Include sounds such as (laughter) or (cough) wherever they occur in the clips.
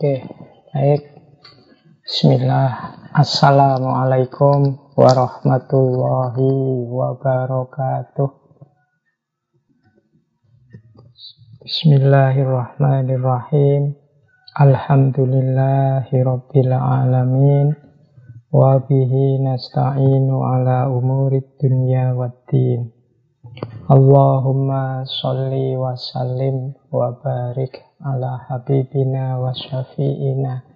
Oke, baik. Bismillah. Assalamualaikum warahmatullahi wabarakatuh. Bismillahirrahmanirrahim. Alhamdulillahi rabbil alamin. Wa bihi nasta'inu ala umurid dunya waddin. Allahumma salli wa sallim wa barik ala habibina wa syafi'ina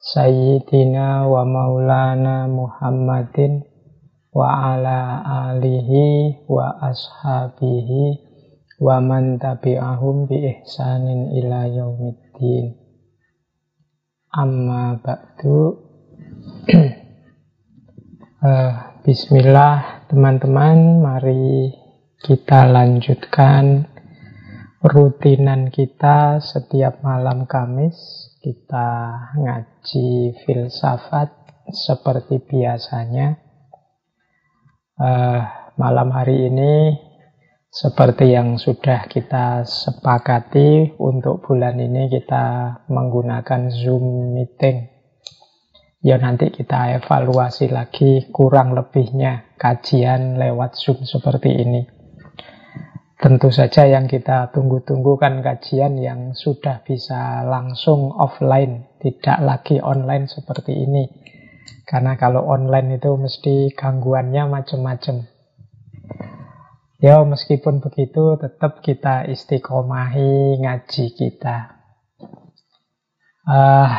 Sayyidina wa maulana Muhammadin wa ala alihi wa ashabihi wa man tabi'ahum bi ihsanin ila yaumiddin. Amma ba'du. Uh, (clears throat) Bismillah teman-teman mari kita lanjutkan rutinan kita setiap malam Kamis kita ngaji filsafat seperti biasanya. Uh, malam hari ini seperti yang sudah kita sepakati untuk bulan ini kita menggunakan Zoom meeting. Ya nanti kita evaluasi lagi kurang lebihnya kajian lewat Zoom seperti ini. Tentu saja yang kita tunggu-tunggu kan kajian yang sudah bisa langsung offline, tidak lagi online seperti ini. Karena kalau online itu mesti gangguannya macam-macam. Ya meskipun begitu tetap kita istiqomahi ngaji kita. Uh,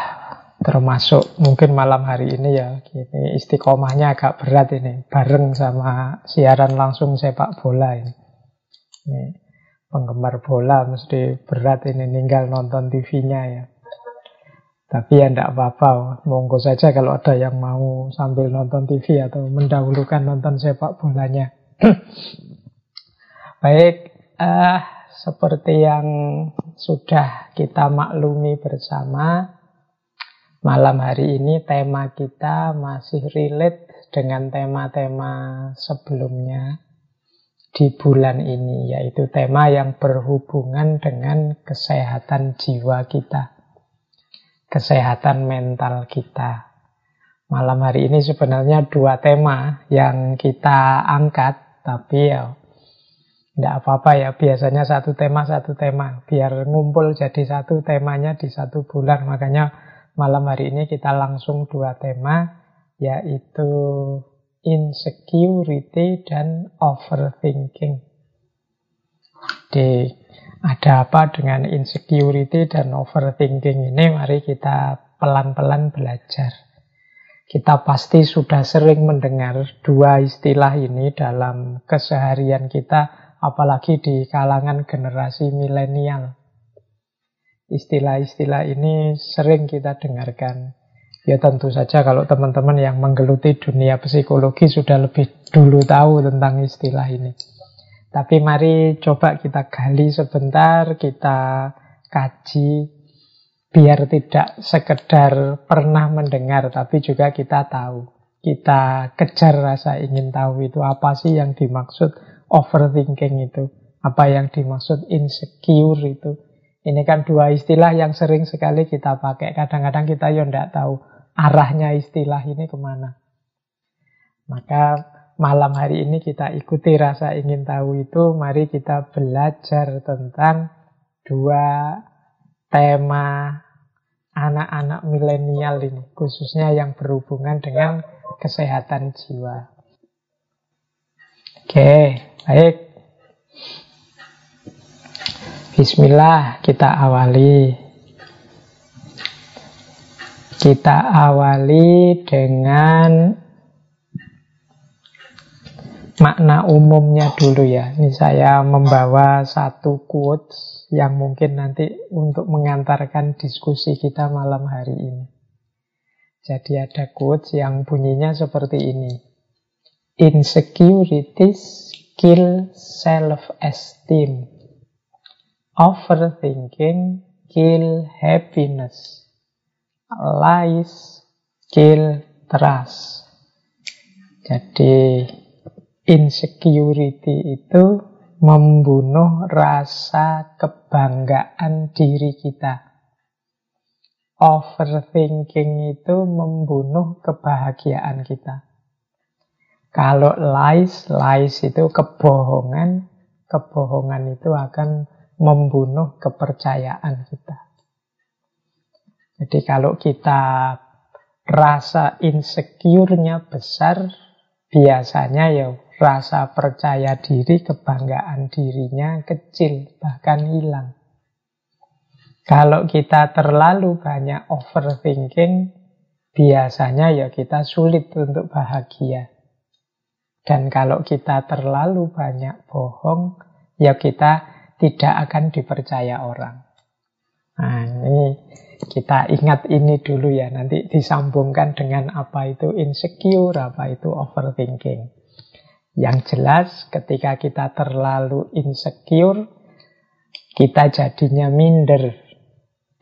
termasuk mungkin malam hari ini ya ini istiqomahnya agak berat ini bareng sama siaran langsung sepak bola ini. Ini penggemar bola mesti berat ini ninggal nonton TV-nya ya. Tapi ya tidak apa-apa, monggo saja kalau ada yang mau sambil nonton TV atau mendahulukan nonton sepak bolanya. (clears throat) Baik, uh, seperti yang sudah kita maklumi bersama, malam hari ini tema kita masih relate dengan tema-tema sebelumnya di bulan ini, yaitu tema yang berhubungan dengan kesehatan jiwa kita, kesehatan mental kita. Malam hari ini sebenarnya dua tema yang kita angkat, tapi ya tidak apa-apa ya, biasanya satu tema, satu tema. Biar ngumpul jadi satu temanya di satu bulan. Makanya malam hari ini kita langsung dua tema, yaitu insecurity dan overthinking. Jadi ada apa dengan insecurity dan overthinking ini? Mari kita pelan-pelan belajar. Kita pasti sudah sering mendengar dua istilah ini dalam keseharian kita, apalagi di kalangan generasi milenial. Istilah-istilah ini sering kita dengarkan. Ya tentu saja kalau teman-teman yang menggeluti dunia psikologi sudah lebih dulu tahu tentang istilah ini. Tapi mari coba kita gali sebentar, kita kaji, biar tidak sekedar pernah mendengar, tapi juga kita tahu. Kita kejar rasa ingin tahu itu apa sih yang dimaksud overthinking itu, apa yang dimaksud insecure itu. Ini kan dua istilah yang sering sekali kita pakai. Kadang-kadang kita ya tidak tahu arahnya istilah ini ke mana. Maka malam hari ini kita ikuti rasa ingin tahu itu, mari kita belajar tentang dua tema anak-anak milenial ini, khususnya yang berhubungan dengan kesehatan jiwa. Oke, baik. Bismillah, kita awali kita awali dengan makna umumnya dulu ya. Ini saya membawa satu quotes yang mungkin nanti untuk mengantarkan diskusi kita malam hari ini. Jadi ada quotes yang bunyinya seperti ini. Insecurities kill self-esteem. Overthinking kill happiness lies, kill, trust. Jadi insecurity itu membunuh rasa kebanggaan diri kita. overthinking itu membunuh kebahagiaan kita. Kalau lies, lies itu kebohongan, kebohongan itu akan membunuh kepercayaan kita. Jadi kalau kita rasa insecure-nya besar, biasanya ya rasa percaya diri, kebanggaan dirinya kecil, bahkan hilang. Kalau kita terlalu banyak overthinking, biasanya ya kita sulit untuk bahagia. Dan kalau kita terlalu banyak bohong, ya kita tidak akan dipercaya orang. Nah, ini kita ingat ini dulu ya, nanti disambungkan dengan apa itu insecure, apa itu overthinking. Yang jelas ketika kita terlalu insecure, kita jadinya minder,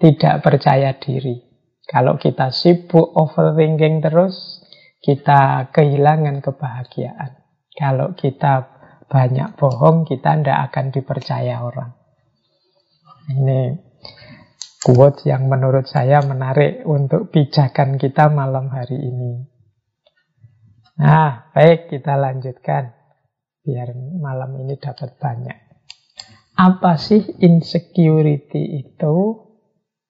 tidak percaya diri. Kalau kita sibuk overthinking terus, kita kehilangan kebahagiaan. Kalau kita banyak bohong, kita tidak akan dipercaya orang. Ini quote yang menurut saya menarik untuk pijakan kita malam hari ini. Nah, baik kita lanjutkan. Biar malam ini dapat banyak. Apa sih insecurity itu?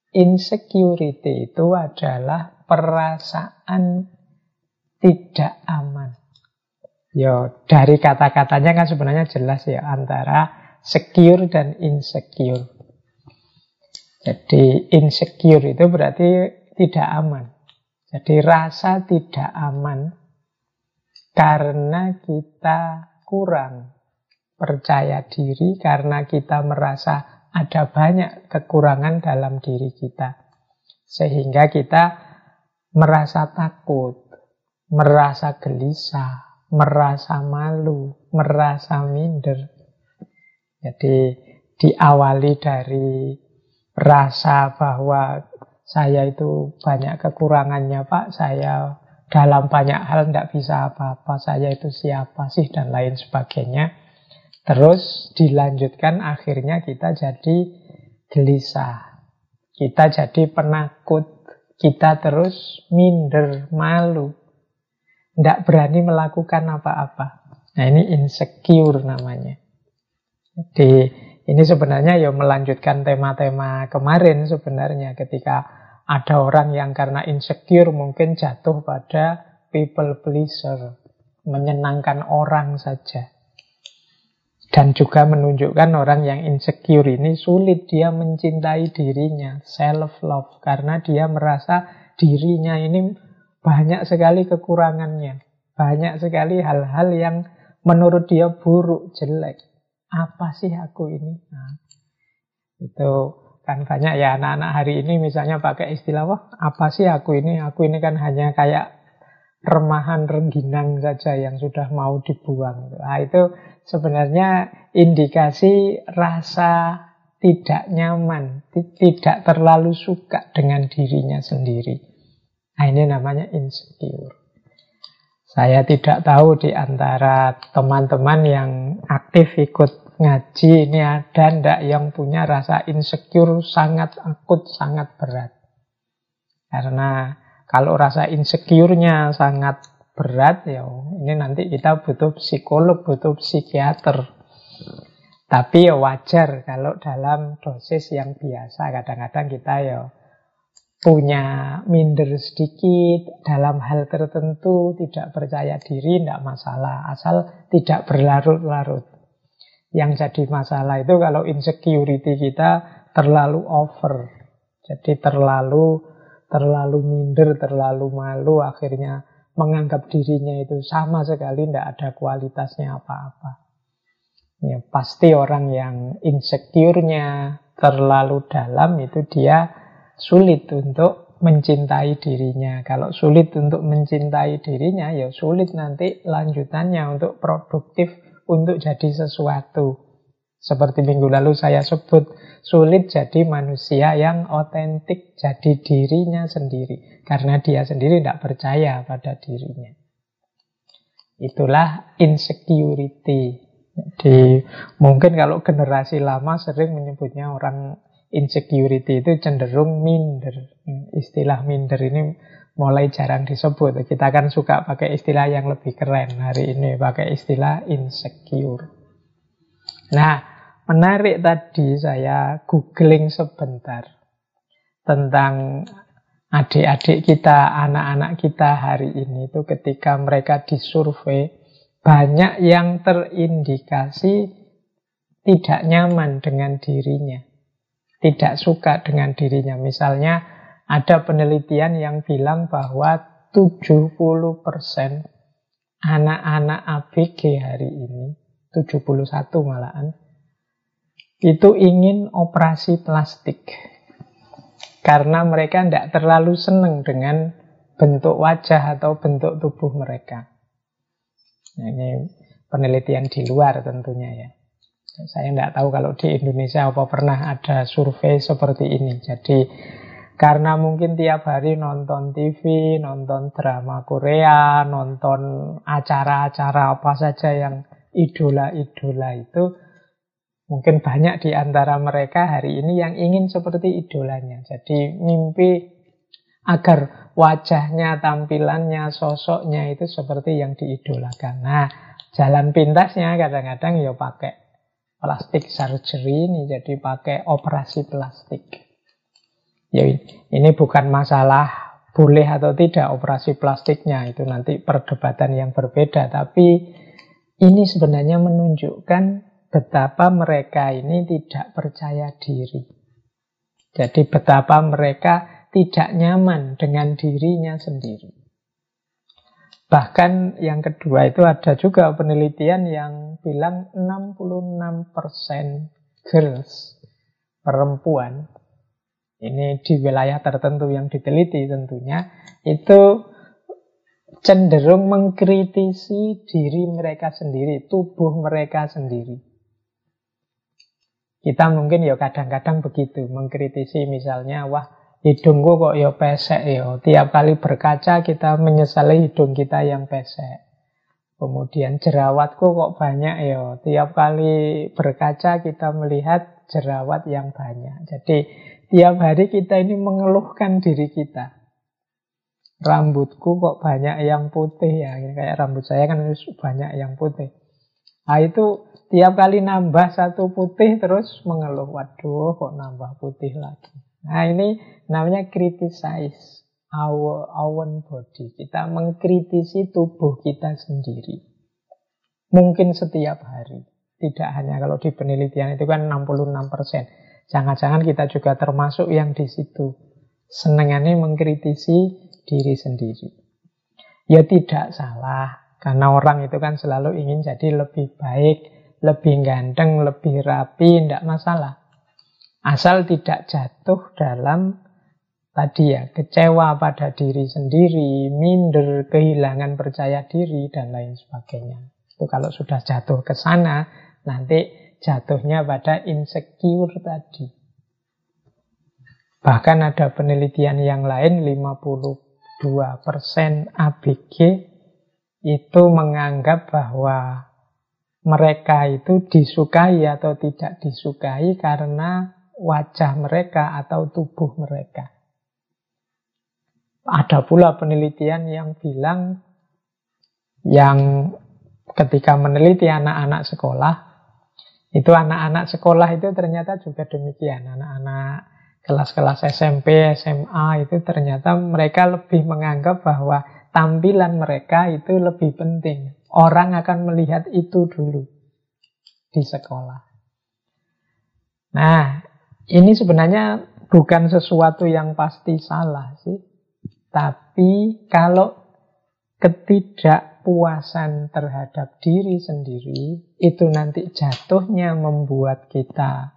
Insecurity itu adalah perasaan tidak aman. Yo, dari kata-katanya kan sebenarnya jelas ya antara secure dan insecure. Jadi insecure itu berarti tidak aman. Jadi rasa tidak aman karena kita kurang percaya diri, karena kita merasa ada banyak kekurangan dalam diri kita. Sehingga kita merasa takut, merasa gelisah, merasa malu, merasa minder. Jadi diawali dari rasa bahwa saya itu banyak kekurangannya Pak, saya dalam banyak hal tidak bisa apa-apa, saya itu siapa sih dan lain sebagainya. Terus dilanjutkan akhirnya kita jadi gelisah, kita jadi penakut, kita terus minder, malu, tidak berani melakukan apa-apa. Nah ini insecure namanya. Jadi ini sebenarnya ya melanjutkan tema-tema kemarin sebenarnya ketika ada orang yang karena insecure mungkin jatuh pada people pleaser, menyenangkan orang saja. Dan juga menunjukkan orang yang insecure ini sulit dia mencintai dirinya, self love karena dia merasa dirinya ini banyak sekali kekurangannya. Banyak sekali hal-hal yang menurut dia buruk, jelek. Apa sih aku ini? Nah, itu kan banyak ya anak-anak hari ini misalnya pakai istilah, wah apa sih aku ini? Aku ini kan hanya kayak remahan rengginang saja yang sudah mau dibuang. Nah, itu sebenarnya indikasi rasa tidak nyaman, tidak terlalu suka dengan dirinya sendiri. Nah, ini namanya insecure. Saya tidak tahu di antara teman-teman yang aktif ikut ngaji ini ada ndak yang punya rasa insecure sangat akut, sangat berat. Karena kalau rasa insecure-nya sangat berat, ya ini nanti kita butuh psikolog, butuh psikiater. Tapi ya wajar kalau dalam dosis yang biasa. Kadang-kadang kita ya punya minder sedikit dalam hal tertentu, tidak percaya diri, tidak masalah. Asal tidak berlarut-larut. Yang jadi masalah itu kalau insecurity kita terlalu over. Jadi terlalu terlalu minder, terlalu malu, akhirnya menganggap dirinya itu sama sekali tidak ada kualitasnya apa-apa. Ya, pasti orang yang insecure-nya terlalu dalam itu dia sulit untuk mencintai dirinya. Kalau sulit untuk mencintai dirinya, ya sulit nanti lanjutannya untuk produktif, untuk jadi sesuatu. Seperti minggu lalu saya sebut, sulit jadi manusia yang otentik, jadi dirinya sendiri. Karena dia sendiri tidak percaya pada dirinya. Itulah insecurity. Jadi mungkin kalau generasi lama sering menyebutnya orang insecurity itu cenderung minder. istilah minder ini mulai jarang disebut. Kita kan suka pakai istilah yang lebih keren hari ini, pakai istilah insecure. Nah, menarik tadi saya googling sebentar tentang adik-adik kita, anak-anak kita hari ini itu ketika mereka disurvei banyak yang terindikasi tidak nyaman dengan dirinya, tidak suka dengan dirinya. Misalnya ada penelitian yang bilang bahwa 70% anak-anak ABG hari ini, 71 malahan, itu ingin operasi plastik. Karena mereka tidak terlalu senang dengan bentuk wajah atau bentuk tubuh mereka. Nah, ini penelitian di luar tentunya ya. Saya tidak tahu kalau di Indonesia apa pernah ada survei seperti ini. Jadi karena mungkin tiap hari nonton TV, nonton drama Korea, nonton acara-acara apa saja yang idola-idola itu, mungkin banyak di antara mereka hari ini yang ingin seperti idolanya. Jadi mimpi agar wajahnya, tampilannya, sosoknya itu seperti yang diidolakan. Nah, jalan pintasnya kadang-kadang ya pakai plastik surgery ini, jadi pakai operasi plastik. Ya ini bukan masalah boleh atau tidak operasi plastiknya itu nanti perdebatan yang berbeda tapi ini sebenarnya menunjukkan betapa mereka ini tidak percaya diri. Jadi betapa mereka tidak nyaman dengan dirinya sendiri. Bahkan yang kedua itu ada juga penelitian yang bilang 66% girls perempuan ini di wilayah tertentu yang diteliti tentunya, itu cenderung mengkritisi diri mereka sendiri, tubuh mereka sendiri. Kita mungkin ya kadang-kadang begitu, mengkritisi misalnya, wah hidungku kok ya pesek ya. Tiap kali berkaca kita menyesali hidung kita yang pesek. Kemudian jerawatku kok banyak ya. Tiap kali berkaca kita melihat jerawat yang banyak. Jadi Tiap hari kita ini mengeluhkan diri kita. Rambutku kok banyak yang putih ya. Kayak rambut saya kan banyak yang putih. Nah itu tiap kali nambah satu putih terus mengeluh. Waduh kok nambah putih lagi. Nah ini namanya criticize our own body. Kita mengkritisi tubuh kita sendiri. Mungkin setiap hari. Tidak hanya kalau di penelitian itu kan 66 persen. Jangan-jangan kita juga termasuk yang di situ. Senengannya mengkritisi diri sendiri. Ya tidak salah, karena orang itu kan selalu ingin jadi lebih baik, lebih ganteng, lebih rapi, tidak masalah. Asal tidak jatuh dalam tadi ya, kecewa pada diri sendiri, minder, kehilangan percaya diri, dan lain sebagainya. Itu kalau sudah jatuh ke sana, nanti jatuhnya pada insecure tadi. Bahkan ada penelitian yang lain 52% ABG itu menganggap bahwa mereka itu disukai atau tidak disukai karena wajah mereka atau tubuh mereka. Ada pula penelitian yang bilang yang ketika meneliti anak-anak sekolah itu anak-anak sekolah itu ternyata juga demikian. Anak-anak kelas-kelas SMP, SMA itu ternyata mereka lebih menganggap bahwa tampilan mereka itu lebih penting. Orang akan melihat itu dulu di sekolah. Nah, ini sebenarnya bukan sesuatu yang pasti salah sih. Tapi kalau ketidak kepuasan terhadap diri sendiri itu nanti jatuhnya membuat kita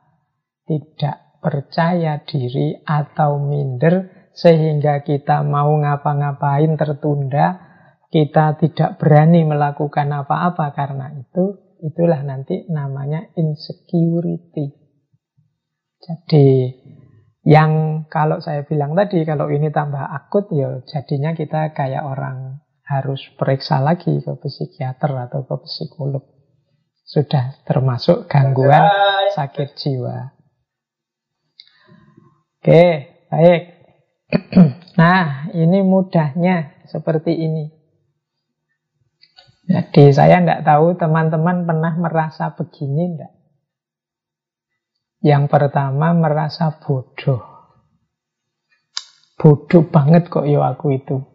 tidak percaya diri atau minder sehingga kita mau ngapa-ngapain tertunda, kita tidak berani melakukan apa-apa karena itu, itulah nanti namanya insecurity. Jadi yang kalau saya bilang tadi, kalau ini tambah akut, ya jadinya kita kayak orang harus periksa lagi ke psikiater atau ke psikolog. Sudah termasuk gangguan sakit jiwa. Oke, baik. (clears throat) nah, ini mudahnya seperti ini. Jadi saya tidak tahu teman-teman pernah merasa begini tidak? Yang pertama merasa bodoh. Bodoh banget kok ya aku itu.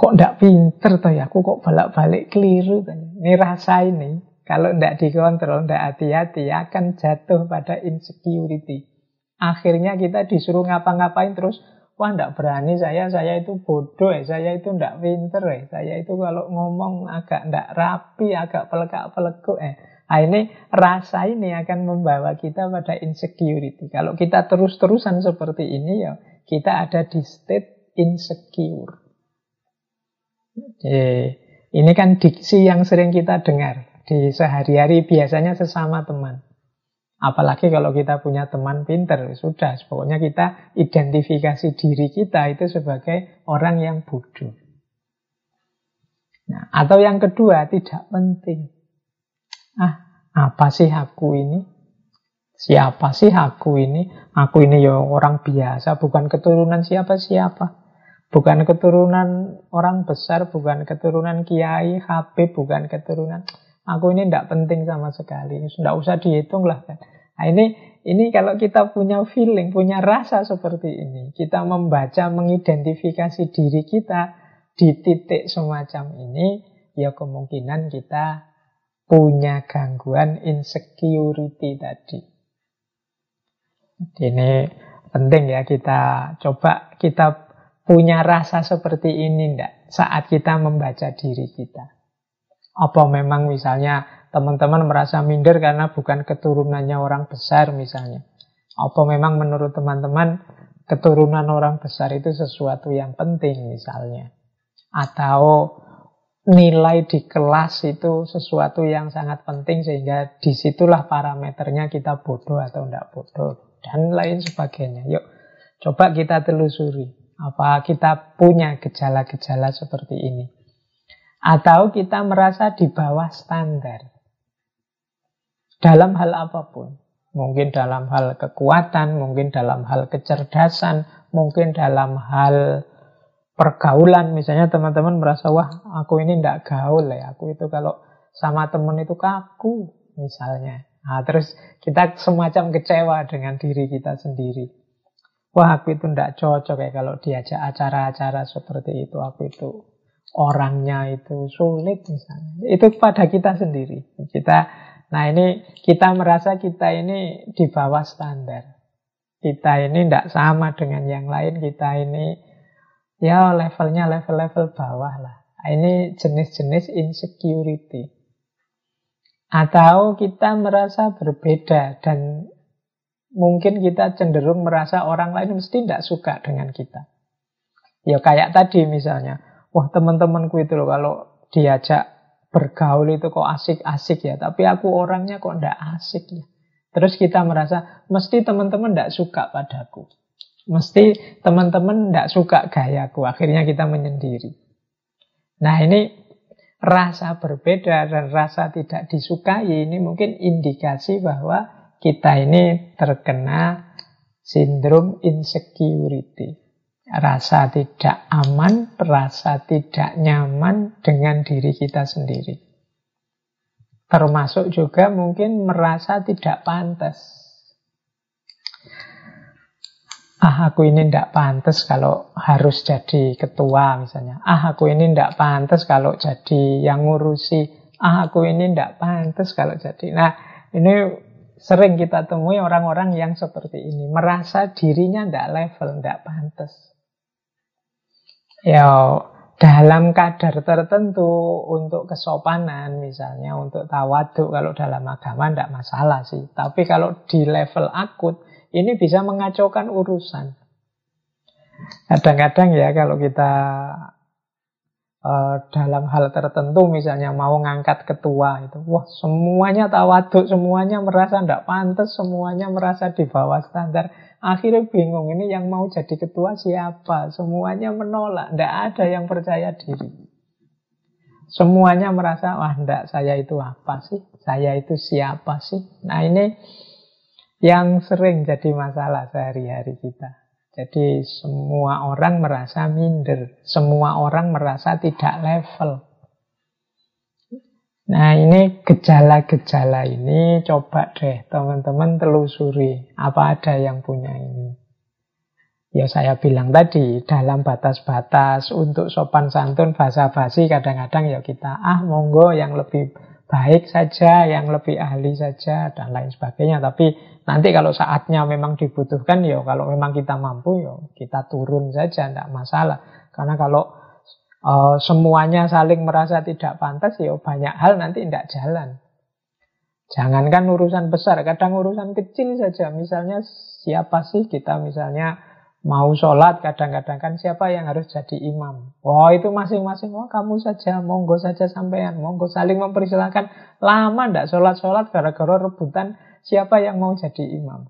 Kok ndak pinter toh ya aku kok balik-balik keliru Ini rasa ini kalau ndak dikontrol, ndak hati-hati akan jatuh pada insecurity. Akhirnya kita disuruh ngapa-ngapain terus Wah, ndak berani saya, saya itu bodoh ya, saya itu ndak pinter ya, saya itu kalau ngomong agak ndak rapi, agak pelekak-pelekuk eh. Nah, ini rasa ini akan membawa kita pada insecurity. Kalau kita terus-terusan seperti ini ya, kita ada di state insecure. Ini kan diksi yang sering kita dengar di sehari-hari biasanya sesama teman. Apalagi kalau kita punya teman pinter, sudah. Pokoknya kita identifikasi diri kita itu sebagai orang yang bodoh. Nah, atau yang kedua, tidak penting. Ah, apa sih aku ini? Siapa sih aku ini? Aku ini ya orang biasa, bukan keturunan siapa-siapa. Bukan keturunan orang besar, bukan keturunan kiai, habib, bukan keturunan Aku ini tidak penting sama sekali. Tidak usah dihitung lah. Nah, ini ini kalau kita punya feeling, punya rasa seperti ini, kita membaca, mengidentifikasi diri kita di titik semacam ini, ya kemungkinan kita punya gangguan insecurity tadi. Ini penting ya kita coba kita punya rasa seperti ini ndak saat kita membaca diri kita. Apa memang misalnya teman-teman merasa minder karena bukan keturunannya orang besar misalnya? Apa memang menurut teman-teman keturunan orang besar itu sesuatu yang penting misalnya? Atau nilai di kelas itu sesuatu yang sangat penting sehingga di situlah parameternya kita bodoh atau tidak bodoh dan lain sebagainya. Yuk coba kita telusuri apa kita punya gejala-gejala seperti ini. Atau kita merasa di bawah standar. Dalam hal apa pun. Mungkin dalam hal kekuatan, mungkin dalam hal kecerdasan, mungkin dalam hal pergaulan. Misalnya teman-teman merasa, wah aku ini tidak gaul ya. Aku itu kalau sama teman itu kaku misalnya. Nah, terus kita semacam kecewa dengan diri kita sendiri. Wah aku itu tidak cocok ya kalau diajak acara-acara seperti itu. Aku itu orangnya itu sulit misalnya. Itu pada kita sendiri. Kita nah ini kita merasa kita ini di bawah standar. Kita ini tidak sama dengan yang lain. Kita ini ya levelnya level-level bawah lah. Ini jenis-jenis insecurity. Atau kita merasa berbeda dan mungkin kita cenderung merasa orang lain mesti tidak suka dengan kita. Ya kayak tadi misalnya, wah teman-temanku itu loh kalau diajak bergaul itu kok asik-asik ya, tapi aku orangnya kok ndak asik ya. Terus kita merasa mesti teman-teman ndak suka padaku. Mesti teman-teman ndak suka gayaku. Akhirnya kita menyendiri. Nah ini rasa berbeda dan rasa tidak disukai ini mungkin indikasi bahwa kita ini terkena sindrom insecurity rasa tidak aman, rasa tidak nyaman dengan diri kita sendiri. Termasuk juga mungkin merasa tidak pantas. Ah, aku ini tidak pantas kalau harus jadi ketua misalnya. Ah, aku ini tidak pantas kalau jadi yang ngurusi. Ah, aku ini tidak pantas kalau jadi. Nah, ini sering kita temui orang-orang yang seperti ini. Merasa dirinya tidak level, tidak pantas ya dalam kadar tertentu untuk kesopanan misalnya untuk tawaduk kalau dalam agama tidak masalah sih. Tapi kalau di level akut ini bisa mengacaukan urusan. Kadang-kadang ya kalau kita uh, dalam hal tertentu misalnya mau ngangkat ketua itu wah semuanya tawaduk semuanya merasa tidak pantas semuanya merasa di bawah standar Akhirnya bingung, ini yang mau jadi ketua siapa? Semuanya menolak, tidak ada yang percaya diri. Semuanya merasa, wah enggak, saya itu apa sih? Saya itu siapa sih? Nah ini yang sering jadi masalah sehari-hari kita. Jadi semua orang merasa minder, semua orang merasa tidak level. Nah ini gejala-gejala ini coba deh teman-teman telusuri apa ada yang punya ini. Ya saya bilang tadi dalam batas-batas untuk sopan santun bahasa basi kadang-kadang ya kita ah monggo yang lebih baik saja, yang lebih ahli saja dan lain sebagainya. Tapi nanti kalau saatnya memang dibutuhkan ya kalau memang kita mampu ya kita turun saja tidak masalah. Karena kalau uh, semuanya saling merasa tidak pantas ya banyak hal nanti tidak jalan. Jangankan urusan besar, kadang urusan kecil saja. Misalnya siapa sih kita misalnya Mau sholat kadang-kadang kan siapa yang harus jadi imam? Wah itu masing-masing, wah kamu saja, monggo saja sampean, monggo saling mempersilahkan. Lama ndak sholat-sholat gara-gara rebutan siapa yang mau jadi imam.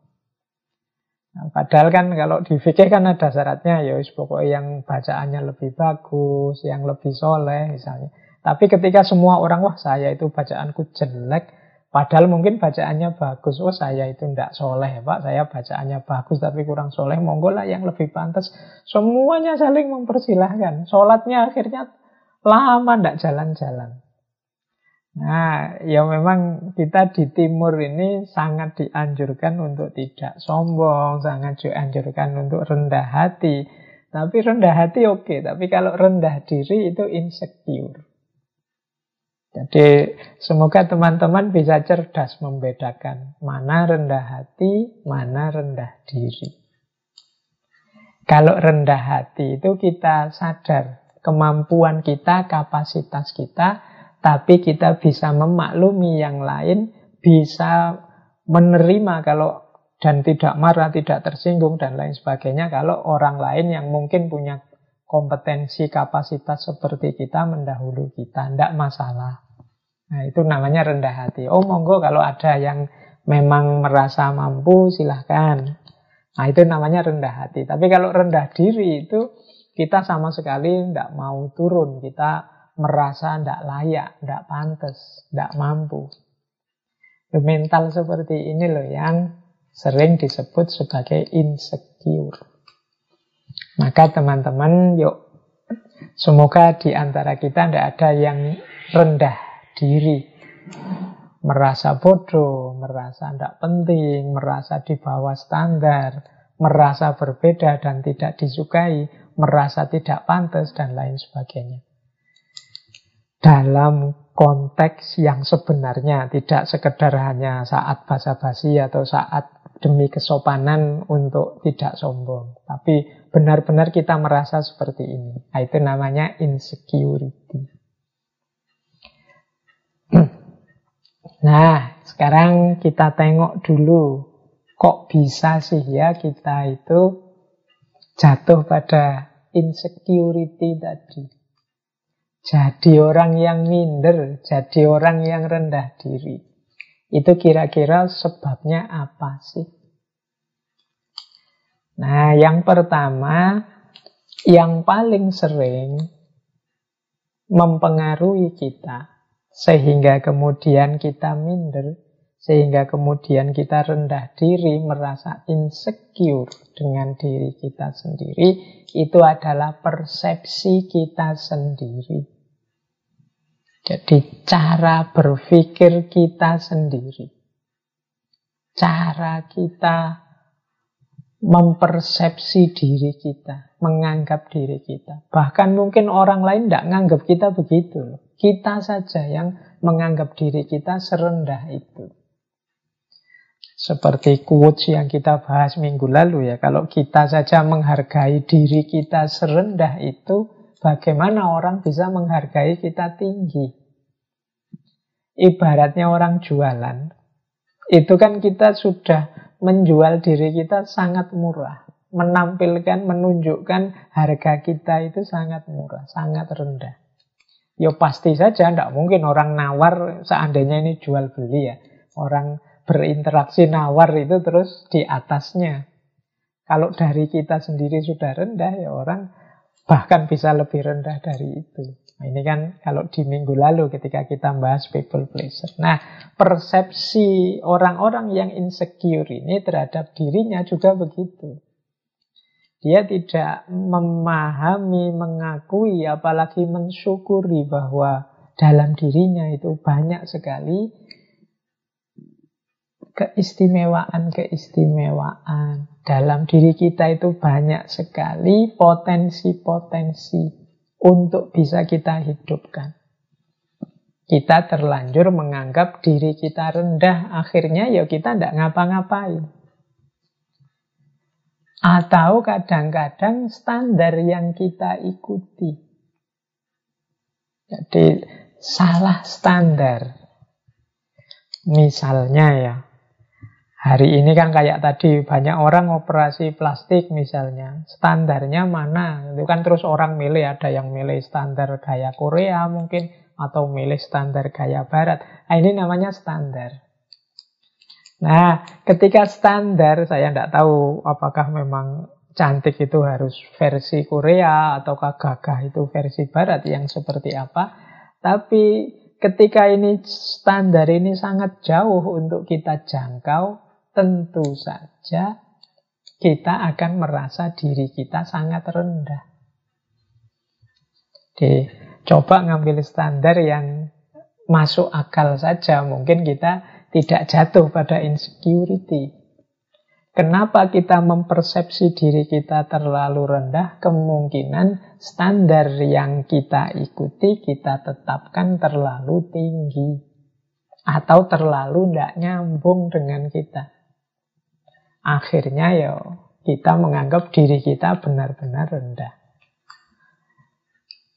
Nah, padahal kan kalau di fikih kan ada syaratnya, ya pokoknya yang bacaannya lebih bagus, yang lebih soleh misalnya. Tapi ketika semua orang, wah saya itu bacaanku jelek, Padahal mungkin bacaannya bagus. Oh saya itu tidak soleh Pak. Saya bacaannya bagus tapi kurang soleh. Monggo lah yang lebih pantas. Semuanya saling mempersilahkan. Sholatnya akhirnya lama tidak jalan-jalan. Nah, ya memang kita di timur ini sangat dianjurkan untuk tidak sombong, sangat dianjurkan untuk rendah hati. Tapi rendah hati oke, okay. tapi kalau rendah diri itu insecure. Jadi semoga teman-teman bisa cerdas membedakan mana rendah hati, mana rendah diri. Kalau rendah hati itu kita sadar kemampuan kita, kapasitas kita, tapi kita bisa memaklumi yang lain, bisa menerima kalau dan tidak marah, tidak tersinggung dan lain sebagainya kalau orang lain yang mungkin punya kompetensi, kapasitas seperti kita mendahului kita. Tidak masalah. Nah, itu namanya rendah hati. Oh, monggo kalau ada yang memang merasa mampu, silahkan. Nah, itu namanya rendah hati. Tapi kalau rendah diri itu kita sama sekali tidak mau turun. Kita merasa tidak layak, tidak pantas, tidak mampu. Mental seperti ini loh yang sering disebut sebagai insecure. Maka teman-teman, yuk semoga di antara kita tidak ada yang rendah diri. Merasa bodoh, merasa tidak penting, merasa di bawah standar, merasa berbeda dan tidak disukai, merasa tidak pantas, dan lain sebagainya. Dalam konteks yang sebenarnya tidak sekedar hanya saat basa-basi atau saat demi kesopanan untuk tidak sombong. Tapi benar-benar kita merasa seperti ini. Nah, itu namanya insecurity. Nah, sekarang kita tengok dulu. Kok bisa sih ya kita itu jatuh pada insecurity tadi. Jadi orang yang minder, jadi orang yang rendah diri. Itu kira-kira sebabnya apa sih? Nah, yang pertama, yang paling sering mempengaruhi kita sehingga kemudian kita minder, sehingga kemudian kita rendah diri, merasa insecure dengan diri kita sendiri, itu adalah persepsi kita sendiri. Jadi cara berpikir kita sendiri. Cara kita mempersepsi diri kita, menganggap diri kita. Bahkan mungkin orang lain tidak menganggap kita begitu. Kita saja yang menganggap diri kita serendah itu. Seperti quotes yang kita bahas minggu lalu ya. Kalau kita saja menghargai diri kita serendah itu, bagaimana orang bisa menghargai kita tinggi? Ibaratnya orang jualan. Itu kan kita sudah menjual diri kita sangat murah. Menampilkan, menunjukkan harga kita itu sangat murah, sangat rendah. Ya pasti saja, tidak mungkin orang nawar seandainya ini jual beli ya. Orang berinteraksi nawar itu terus di atasnya. Kalau dari kita sendiri sudah rendah, ya orang bahkan bisa lebih rendah dari itu. Nah, ini kan kalau di minggu lalu ketika kita bahas people pleaser. Nah, persepsi orang-orang yang insecure ini terhadap dirinya juga begitu. Dia tidak memahami, mengakui, apalagi mensyukuri bahwa dalam dirinya itu banyak sekali keistimewaan-keistimewaan. Dalam diri kita itu banyak sekali potensi-potensi untuk bisa kita hidupkan. Kita terlanjur menganggap diri kita rendah, akhirnya ya kita tidak ngapa-ngapain. Atau kadang-kadang standar yang kita ikuti. Jadi salah standar. Misalnya ya, hari ini kan kayak tadi banyak orang operasi plastik misalnya. Standarnya mana? Itu kan terus orang milih, ada yang milih standar gaya Korea mungkin, atau milih standar gaya Barat. Nah, ini namanya standar. Nah, ketika standar, saya tidak tahu apakah memang cantik itu harus versi Korea ataukah gagah itu versi Barat yang seperti apa. Tapi ketika ini standar ini sangat jauh untuk kita jangkau, tentu saja kita akan merasa diri kita sangat rendah. Jadi, coba ngambil standar yang masuk akal saja. Mungkin kita tidak jatuh pada insecurity. Kenapa kita mempersepsi diri kita terlalu rendah? Kemungkinan standar yang kita ikuti kita tetapkan terlalu tinggi. Atau terlalu tidak nyambung dengan kita. Akhirnya ya kita menganggap diri kita benar-benar rendah.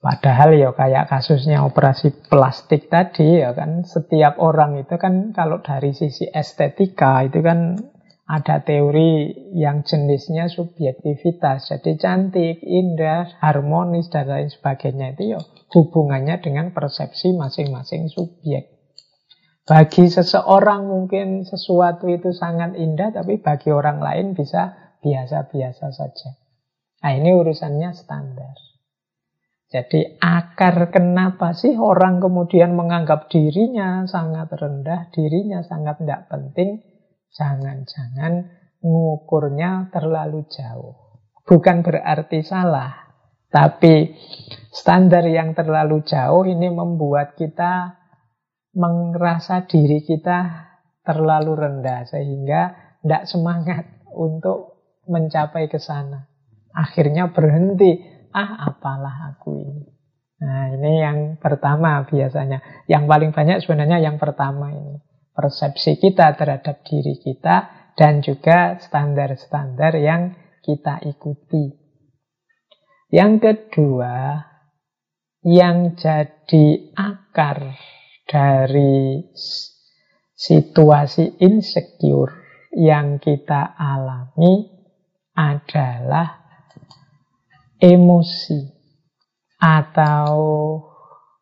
Padahal ya kayak kasusnya operasi plastik tadi ya kan setiap orang itu kan kalau dari sisi estetika itu kan ada teori yang jenisnya subjektivitas. Jadi cantik, indah, harmonis dan lain sebagainya itu ya hubungannya dengan persepsi masing-masing subjek. Bagi seseorang mungkin sesuatu itu sangat indah tapi bagi orang lain bisa biasa-biasa saja. Nah ini urusannya standar. Jadi akar kenapa sih orang kemudian menganggap dirinya sangat rendah, dirinya sangat tidak penting, jangan-jangan ngukurnya terlalu jauh. Bukan berarti salah, tapi standar yang terlalu jauh ini membuat kita merasa diri kita terlalu rendah sehingga tidak semangat untuk mencapai ke sana. Akhirnya berhenti ah apalah aku ini. Nah ini yang pertama biasanya. Yang paling banyak sebenarnya yang pertama ini. Persepsi kita terhadap diri kita dan juga standar-standar yang kita ikuti. Yang kedua, yang jadi akar dari situasi insecure yang kita alami adalah emosi atau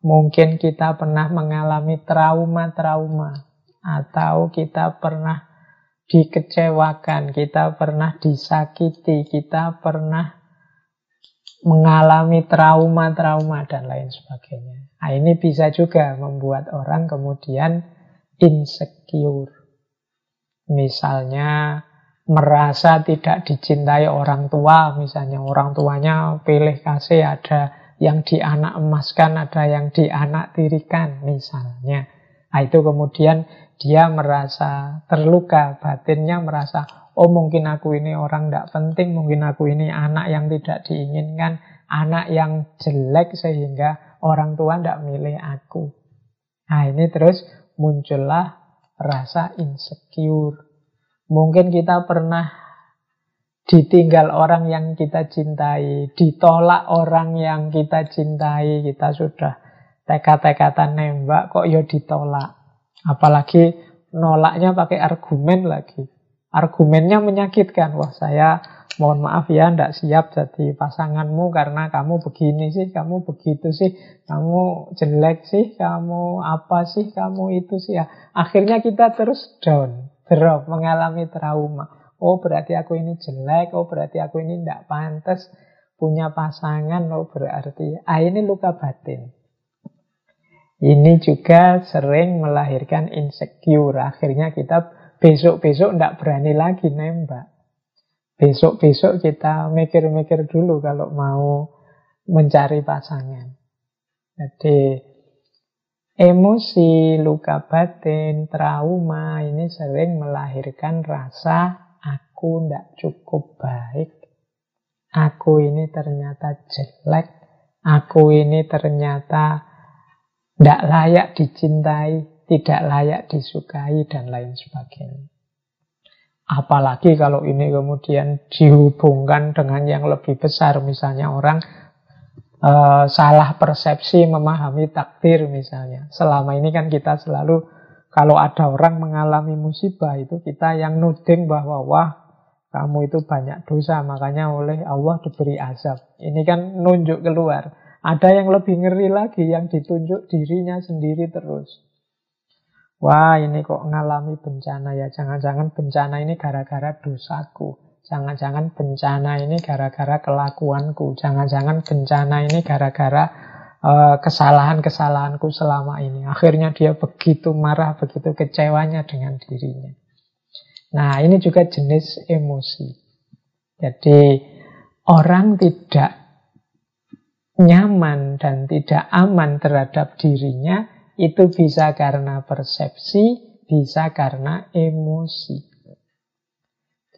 mungkin kita pernah mengalami trauma-trauma atau kita pernah dikecewakan, kita pernah disakiti, kita pernah mengalami trauma-trauma dan lain sebagainya. Nah, ini bisa juga membuat orang kemudian insecure. Misalnya merasa tidak dicintai orang tua, misalnya orang tuanya pilih kasih ada yang dianak emaskan, ada yang dianak tirikan, misalnya. Nah, itu kemudian dia merasa terluka, batinnya merasa, oh mungkin aku ini orang tidak penting, mungkin aku ini anak yang tidak diinginkan, anak yang jelek sehingga orang tua tidak milih aku. Nah ini terus muncullah rasa insecure. Mungkin kita pernah ditinggal orang yang kita cintai, ditolak orang yang kita cintai, kita sudah teka-tekatan nembak kok ya ditolak. Apalagi nolaknya pakai argumen lagi. Argumennya menyakitkan. Wah saya mohon maaf ya ndak siap jadi pasanganmu karena kamu begini sih, kamu begitu sih, kamu jelek sih, kamu apa sih, kamu itu sih ya. Akhirnya kita terus down drop, mengalami trauma. Oh berarti aku ini jelek, oh berarti aku ini tidak pantas punya pasangan, oh berarti ah ini luka batin. Ini juga sering melahirkan insecure. Akhirnya kita besok-besok tidak berani lagi nembak. besok-besok kita mikir-mikir dulu kalau mau mencari pasangan. Jadi emosi, luka batin, trauma ini sering melahirkan rasa aku tidak cukup baik, aku ini ternyata jelek, aku ini ternyata tidak layak dicintai, tidak layak disukai, dan lain sebagainya. Apalagi kalau ini kemudian dihubungkan dengan yang lebih besar, misalnya orang uh, salah persepsi memahami takdir misalnya. Selama ini kan kita selalu kalau ada orang mengalami musibah itu kita yang nuding bahwa wah kamu itu banyak dosa makanya oleh Allah diberi azab. Ini kan nunjuk keluar. Ada yang lebih ngeri lagi yang ditunjuk dirinya sendiri terus. Wah ini kok ngalami bencana ya Jangan-jangan bencana ini gara-gara dosaku Jangan-jangan bencana ini gara-gara kelakuanku. Jangan-jangan bencana ini gara-gara uh, kesalahan-kesalahanku selama ini. Akhirnya dia begitu marah, begitu kecewanya dengan dirinya. Nah ini juga jenis emosi. Jadi orang tidak nyaman dan tidak aman terhadap dirinya itu bisa karena persepsi, bisa karena emosi.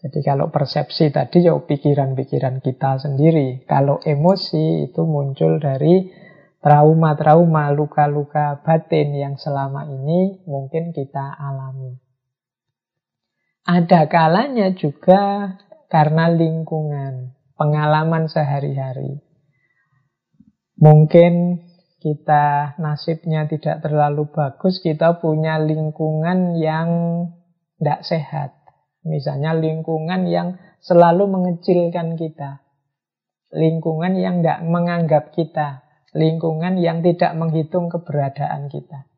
Jadi kalau persepsi tadi ya pikiran-pikiran kita sendiri. Kalau emosi itu muncul dari trauma-trauma, luka-luka batin yang selama ini mungkin kita alami. Ada kalanya juga karena lingkungan, pengalaman sehari-hari. Mungkin kita nasibnya tidak terlalu bagus, kita punya lingkungan yang tidak sehat. Misalnya lingkungan yang selalu mengecilkan kita. Lingkungan yang tidak menganggap kita. Lingkungan yang tidak menghitung keberadaan kita.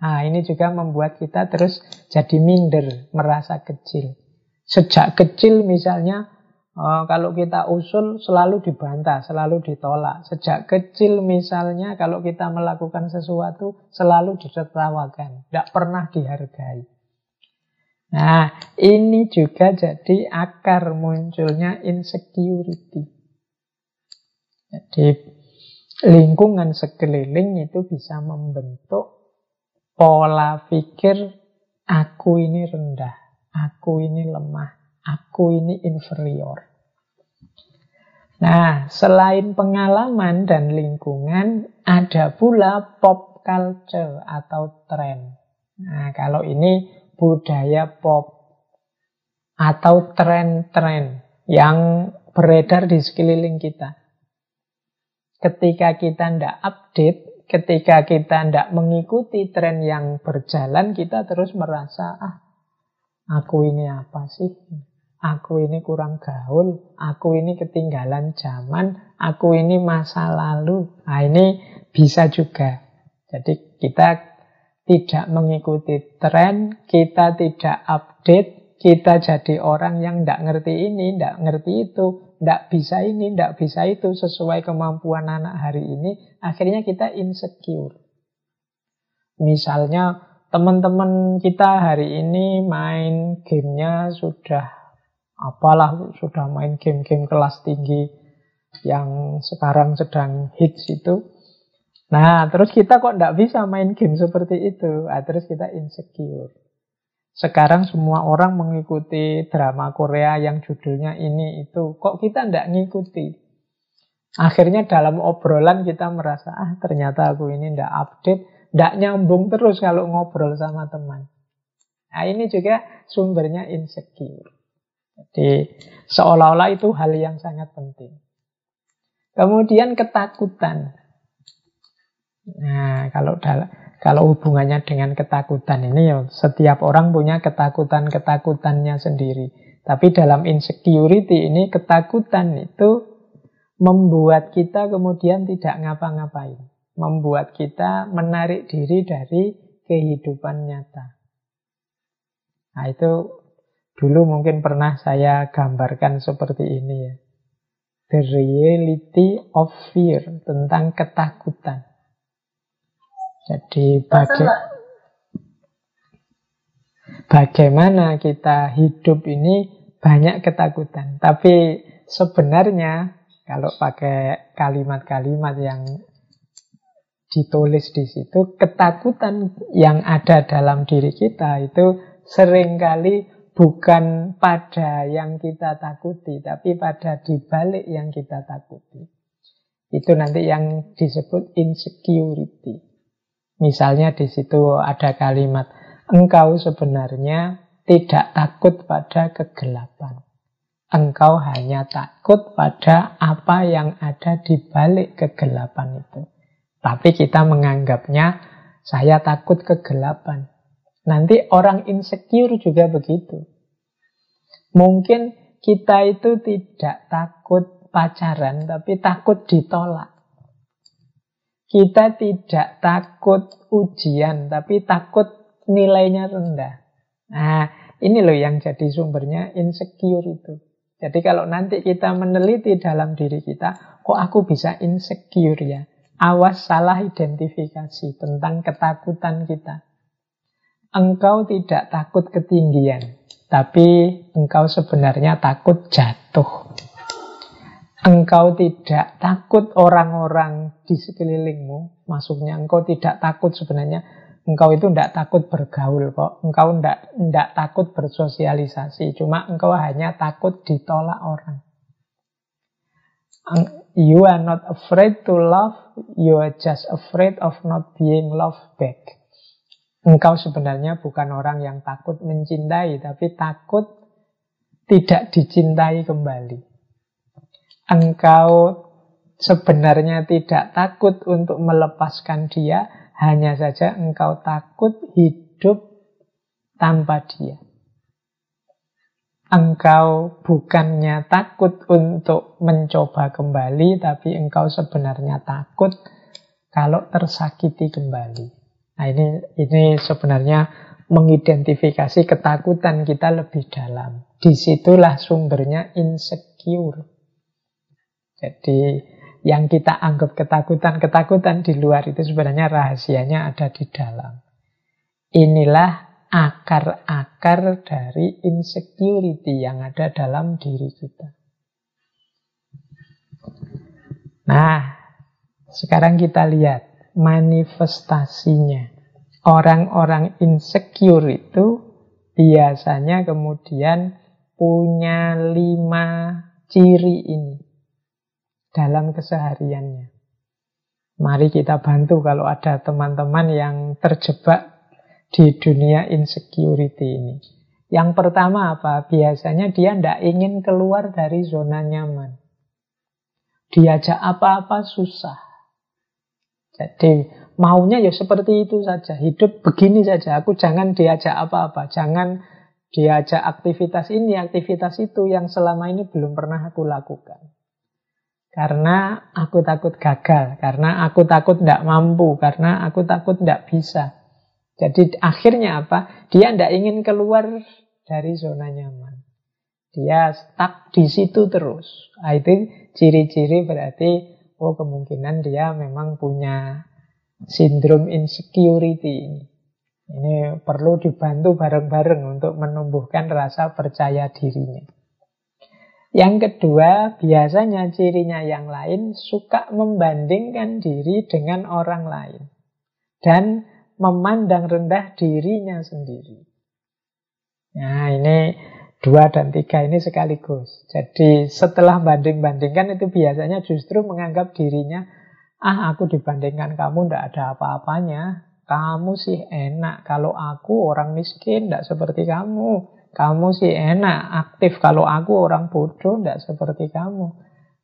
Nah, ini juga membuat kita terus jadi minder, merasa kecil. Sejak kecil misalnya Oh, kalau kita usul selalu dibantah, selalu ditolak. Sejak kecil misalnya kalau kita melakukan sesuatu selalu ditertawakan, tidak pernah dihargai. Nah, ini juga jadi akar munculnya insecurity. Jadi lingkungan sekeliling itu bisa membentuk pola pikir aku ini rendah, aku ini lemah, Aku ini inferior. Nah, selain pengalaman dan lingkungan, ada pula pop culture atau tren. Nah, kalau ini budaya pop atau tren-tren yang beredar di sekeliling kita. Ketika kita tidak update, ketika kita tidak mengikuti tren yang berjalan, kita terus merasa, ah, aku ini apa sih? aku ini kurang gaul, aku ini ketinggalan zaman, aku ini masa lalu. Nah ini bisa juga. Jadi kita tidak mengikuti tren, kita tidak update, kita jadi orang yang tidak ngerti ini, tidak ngerti itu, tidak bisa ini, tidak bisa itu, sesuai kemampuan anak hari ini, akhirnya kita insecure. Misalnya teman-teman kita hari ini main gamenya sudah apalah sudah main game-game kelas tinggi yang sekarang sedang hits itu. Nah, terus kita kok tidak bisa main game seperti itu? Nah, terus kita insecure. Sekarang semua orang mengikuti drama Korea yang judulnya ini itu. Kok kita tidak ngikuti? Akhirnya dalam obrolan kita merasa, ah ternyata aku ini tidak update, tidak nyambung terus kalau ngobrol sama teman. Nah ini juga sumbernya insecure. Jadi seolah-olah itu hal yang sangat penting. Kemudian ketakutan. Nah, kalau kalau hubungannya dengan ketakutan ini ya setiap orang punya ketakutan-ketakutannya sendiri. Tapi dalam insecurity ini ketakutan itu membuat kita kemudian tidak ngapa-ngapain. Membuat kita menarik diri dari kehidupan nyata. Nah itu Dulu mungkin pernah saya gambarkan seperti ini ya. The reality of fear tentang ketakutan. Jadi baga bagaimana kita hidup ini banyak ketakutan. Tapi sebenarnya kalau pakai kalimat-kalimat yang ditulis di situ, ketakutan yang ada dalam diri kita itu sering kali bukan pada yang kita takuti, tapi pada dibalik yang kita takuti. Itu nanti yang disebut insecurity. Misalnya di situ ada kalimat, engkau sebenarnya tidak takut pada kegelapan. Engkau hanya takut pada apa yang ada di balik kegelapan itu. Tapi kita menganggapnya saya takut kegelapan. Nanti orang insecure juga begitu. Mungkin kita itu tidak takut pacaran, tapi takut ditolak. Kita tidak takut ujian, tapi takut nilainya rendah. Nah, ini loh yang jadi sumbernya insecure itu. Jadi kalau nanti kita meneliti dalam diri kita, kok aku bisa insecure ya? Awas salah identifikasi tentang ketakutan kita. Engkau tidak takut ketinggian, tapi engkau sebenarnya takut jatuh. Engkau tidak takut orang-orang di sekelilingmu, maksudnya engkau tidak takut sebenarnya engkau itu tidak takut bergaul kok. Engkau tidak tidak takut bersosialisasi, cuma engkau hanya takut ditolak orang. You are not afraid to love, you are just afraid of not being loved back. Engkau sebenarnya bukan orang yang takut mencintai, tapi takut tidak dicintai kembali. Engkau sebenarnya tidak takut untuk melepaskan dia, hanya saja engkau takut hidup tanpa dia engkau bukannya takut untuk mencoba kembali, tapi engkau sebenarnya takut kalau tersakiti kembali. Nah ini ini sebenarnya mengidentifikasi ketakutan kita lebih dalam. Di situlah sumbernya insecure. Jadi yang kita anggap ketakutan-ketakutan di luar itu sebenarnya rahasianya ada di dalam. Inilah akar-akar dari insecurity yang ada dalam diri kita. Nah, sekarang kita lihat manifestasinya. Orang-orang insecure itu biasanya kemudian punya lima ciri ini dalam kesehariannya. Mari kita bantu kalau ada teman-teman yang terjebak di dunia insecurity ini. Yang pertama apa? Biasanya dia tidak ingin keluar dari zona nyaman. Diajak apa-apa susah. Jadi maunya ya seperti itu saja. Hidup begini saja. Aku jangan diajak apa-apa. Jangan diajak aktivitas ini, aktivitas itu yang selama ini belum pernah aku lakukan. Karena aku takut gagal, karena aku takut tidak mampu, karena aku takut tidak bisa. Jadi akhirnya apa? Dia tidak ingin keluar dari zona nyaman. Dia stuck di situ terus. Itu ciri-ciri berarti oh kemungkinan dia memang punya sindrom insecurity ini. Ini perlu dibantu bareng-bareng untuk menumbuhkan rasa percaya dirinya. Yang kedua, biasanya cirinya yang lain suka membandingkan diri dengan orang lain. Dan memandang rendah dirinya sendiri. Nah ini dua dan tiga ini sekaligus. Jadi setelah banding-bandingkan itu biasanya justru menganggap dirinya, ah aku dibandingkan kamu tidak ada apa-apanya. Kamu sih enak, kalau aku orang miskin tidak seperti kamu. Kamu sih enak, aktif kalau aku orang bodoh tidak seperti kamu.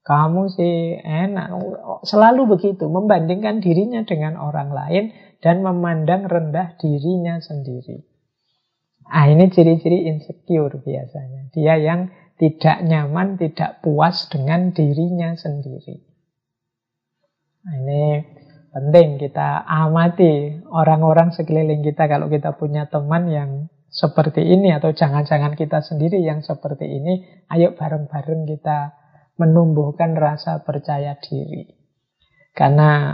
Kamu sih enak, selalu begitu, membandingkan dirinya dengan orang lain dan memandang rendah dirinya sendiri. Ah ini ciri-ciri insecure biasanya. Dia yang tidak nyaman, tidak puas dengan dirinya sendiri. Nah, ini penting kita amati orang-orang sekeliling kita kalau kita punya teman yang seperti ini atau jangan-jangan kita sendiri yang seperti ini, ayo bareng-bareng kita menumbuhkan rasa percaya diri. Karena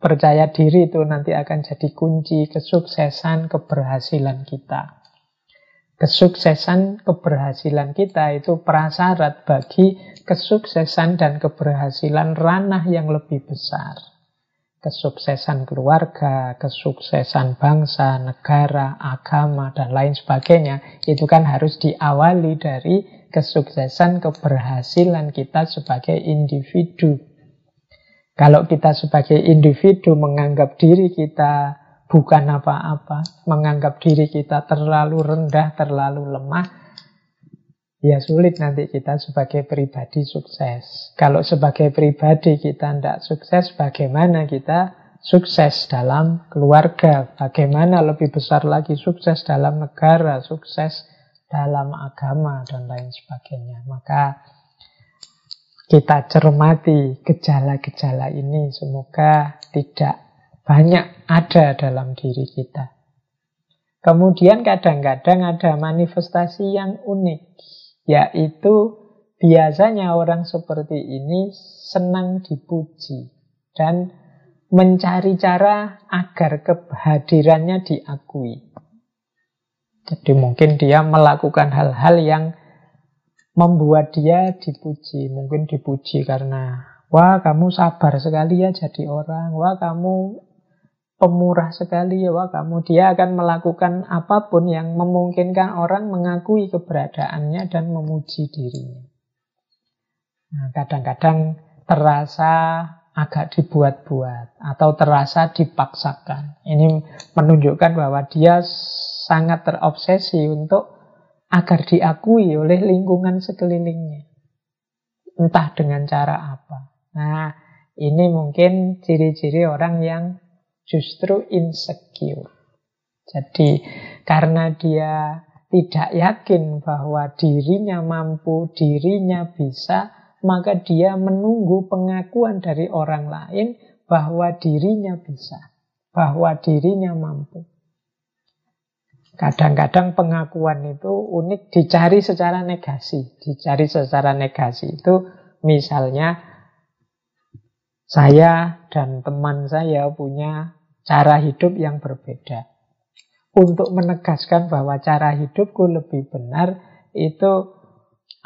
percaya diri itu nanti akan jadi kunci kesuksesan, keberhasilan kita. Kesuksesan, keberhasilan kita itu prasyarat bagi kesuksesan dan keberhasilan ranah yang lebih besar. Kesuksesan keluarga, kesuksesan bangsa, negara, agama, dan lain sebagainya, itu kan harus diawali dari kesuksesan, keberhasilan kita sebagai individu. Kalau kita sebagai individu menganggap diri kita bukan apa-apa, menganggap diri kita terlalu rendah, terlalu lemah, ya sulit nanti kita sebagai pribadi sukses. Kalau sebagai pribadi kita tidak sukses, bagaimana kita sukses dalam keluarga? Bagaimana lebih besar lagi sukses dalam negara, sukses dalam agama, dan lain sebagainya. Maka kita cermati gejala-gejala ini, semoga tidak banyak ada dalam diri kita. Kemudian kadang-kadang ada manifestasi yang unik, yaitu biasanya orang seperti ini senang dipuji dan mencari cara agar kehadirannya diakui. Jadi mungkin dia melakukan hal-hal yang membuat dia dipuji. Mungkin dipuji karena, wah kamu sabar sekali ya jadi orang, wah kamu pemurah sekali ya wah kamu dia akan melakukan apa pun yang memungkinkan orang mengakui keberadaannya dan memuji dirinya. Nah, kadang-kadang terasa agak dibuat-buat atau terasa dipaksakan. Ini menunjukkan bahwa dia sangat terobsesi untuk agar diakui oleh lingkungan sekelilingnya. Entah dengan cara apa. Nah, ini mungkin ciri-ciri orang yang justru insecure. Jadi karena dia tidak yakin bahwa dirinya mampu, dirinya bisa, maka dia menunggu pengakuan dari orang lain bahwa dirinya bisa, bahwa dirinya mampu. Kadang-kadang pengakuan itu unik dicari secara negasi. Dicari secara negasi itu misalnya saya dan teman saya punya cara hidup yang berbeda. Untuk menegaskan bahwa cara hidupku lebih benar, itu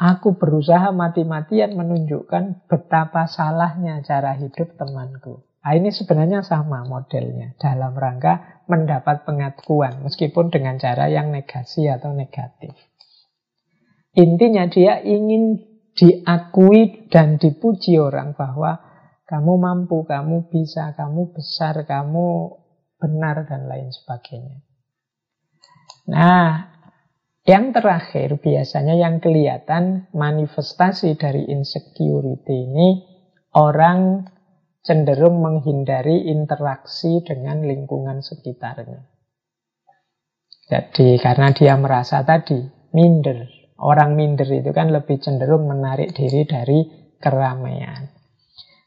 aku berusaha mati-matian menunjukkan betapa salahnya cara hidup temanku. Nah, ini sebenarnya sama modelnya dalam rangka mendapat pengakuan meskipun dengan cara yang negasi atau negatif. Intinya dia ingin diakui dan dipuji orang bahwa kamu mampu, kamu bisa, kamu besar, kamu benar, dan lain sebagainya. Nah, yang terakhir biasanya yang kelihatan manifestasi dari insecurity ini orang cenderung menghindari interaksi dengan lingkungan sekitarnya. Jadi karena dia merasa tadi minder, orang minder itu kan lebih cenderung menarik diri dari keramaian.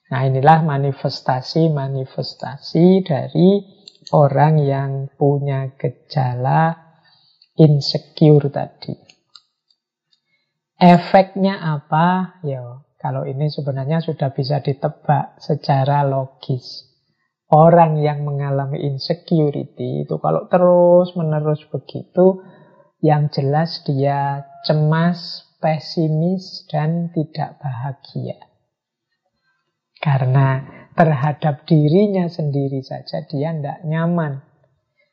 Nah inilah manifestasi-manifestasi dari orang yang punya gejala insecure tadi. Efeknya apa? Ya, kalau ini sebenarnya sudah bisa ditebak secara logis. Orang yang mengalami insecurity itu kalau terus-menerus begitu, yang jelas dia cemas, pesimis, dan tidak bahagia. Karena terhadap dirinya sendiri saja dia tidak nyaman.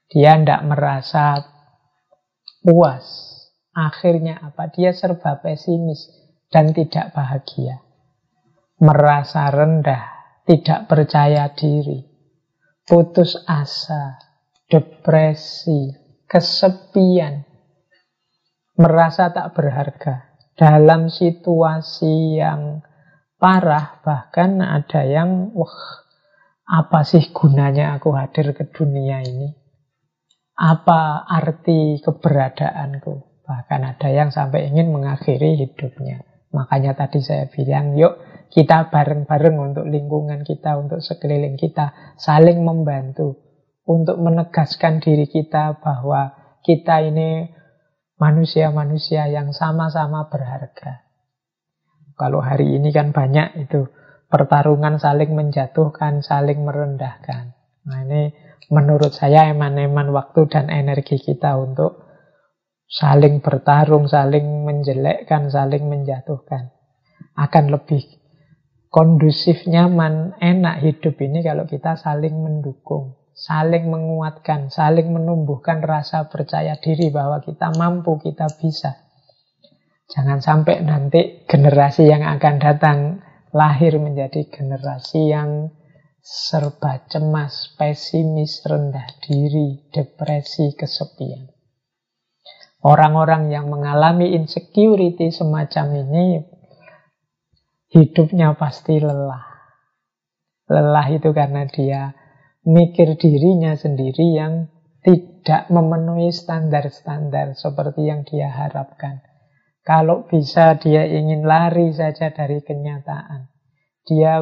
Dia tidak merasa puas. Akhirnya apa? Dia serba pesimis dan tidak bahagia. Merasa rendah, tidak percaya diri, putus asa, depresi, kesepian, merasa tak berharga dalam situasi yang parah, bahkan ada yang, wah, apa sih gunanya aku hadir ke dunia ini? Apa arti keberadaanku? Bahkan ada yang sampai ingin mengakhiri hidupnya. Makanya tadi saya bilang, yuk kita bareng-bareng untuk lingkungan kita, untuk sekeliling kita, saling membantu untuk menegaskan diri kita bahwa kita ini manusia-manusia yang sama-sama berharga. Kalau hari ini kan banyak itu pertarungan saling menjatuhkan, saling merendahkan. Nah ini menurut saya eman-eman waktu dan energi kita untuk saling bertarung, saling menjelekkan, saling menjatuhkan. Akan lebih kondusif, nyaman, enak hidup ini kalau kita saling mendukung, saling menguatkan, saling menumbuhkan rasa percaya diri bahwa kita mampu, kita bisa. Jangan sampai nanti generasi yang akan datang lahir menjadi generasi yang serba cemas, pesimis, rendah diri, depresi, kesepian. Orang-orang yang mengalami insecurity semacam ini hidupnya pasti lelah. Lelah itu karena dia mikir dirinya sendiri yang tidak memenuhi standar-standar seperti yang dia harapkan. Kalau bisa dia ingin lari saja dari kenyataan. Dia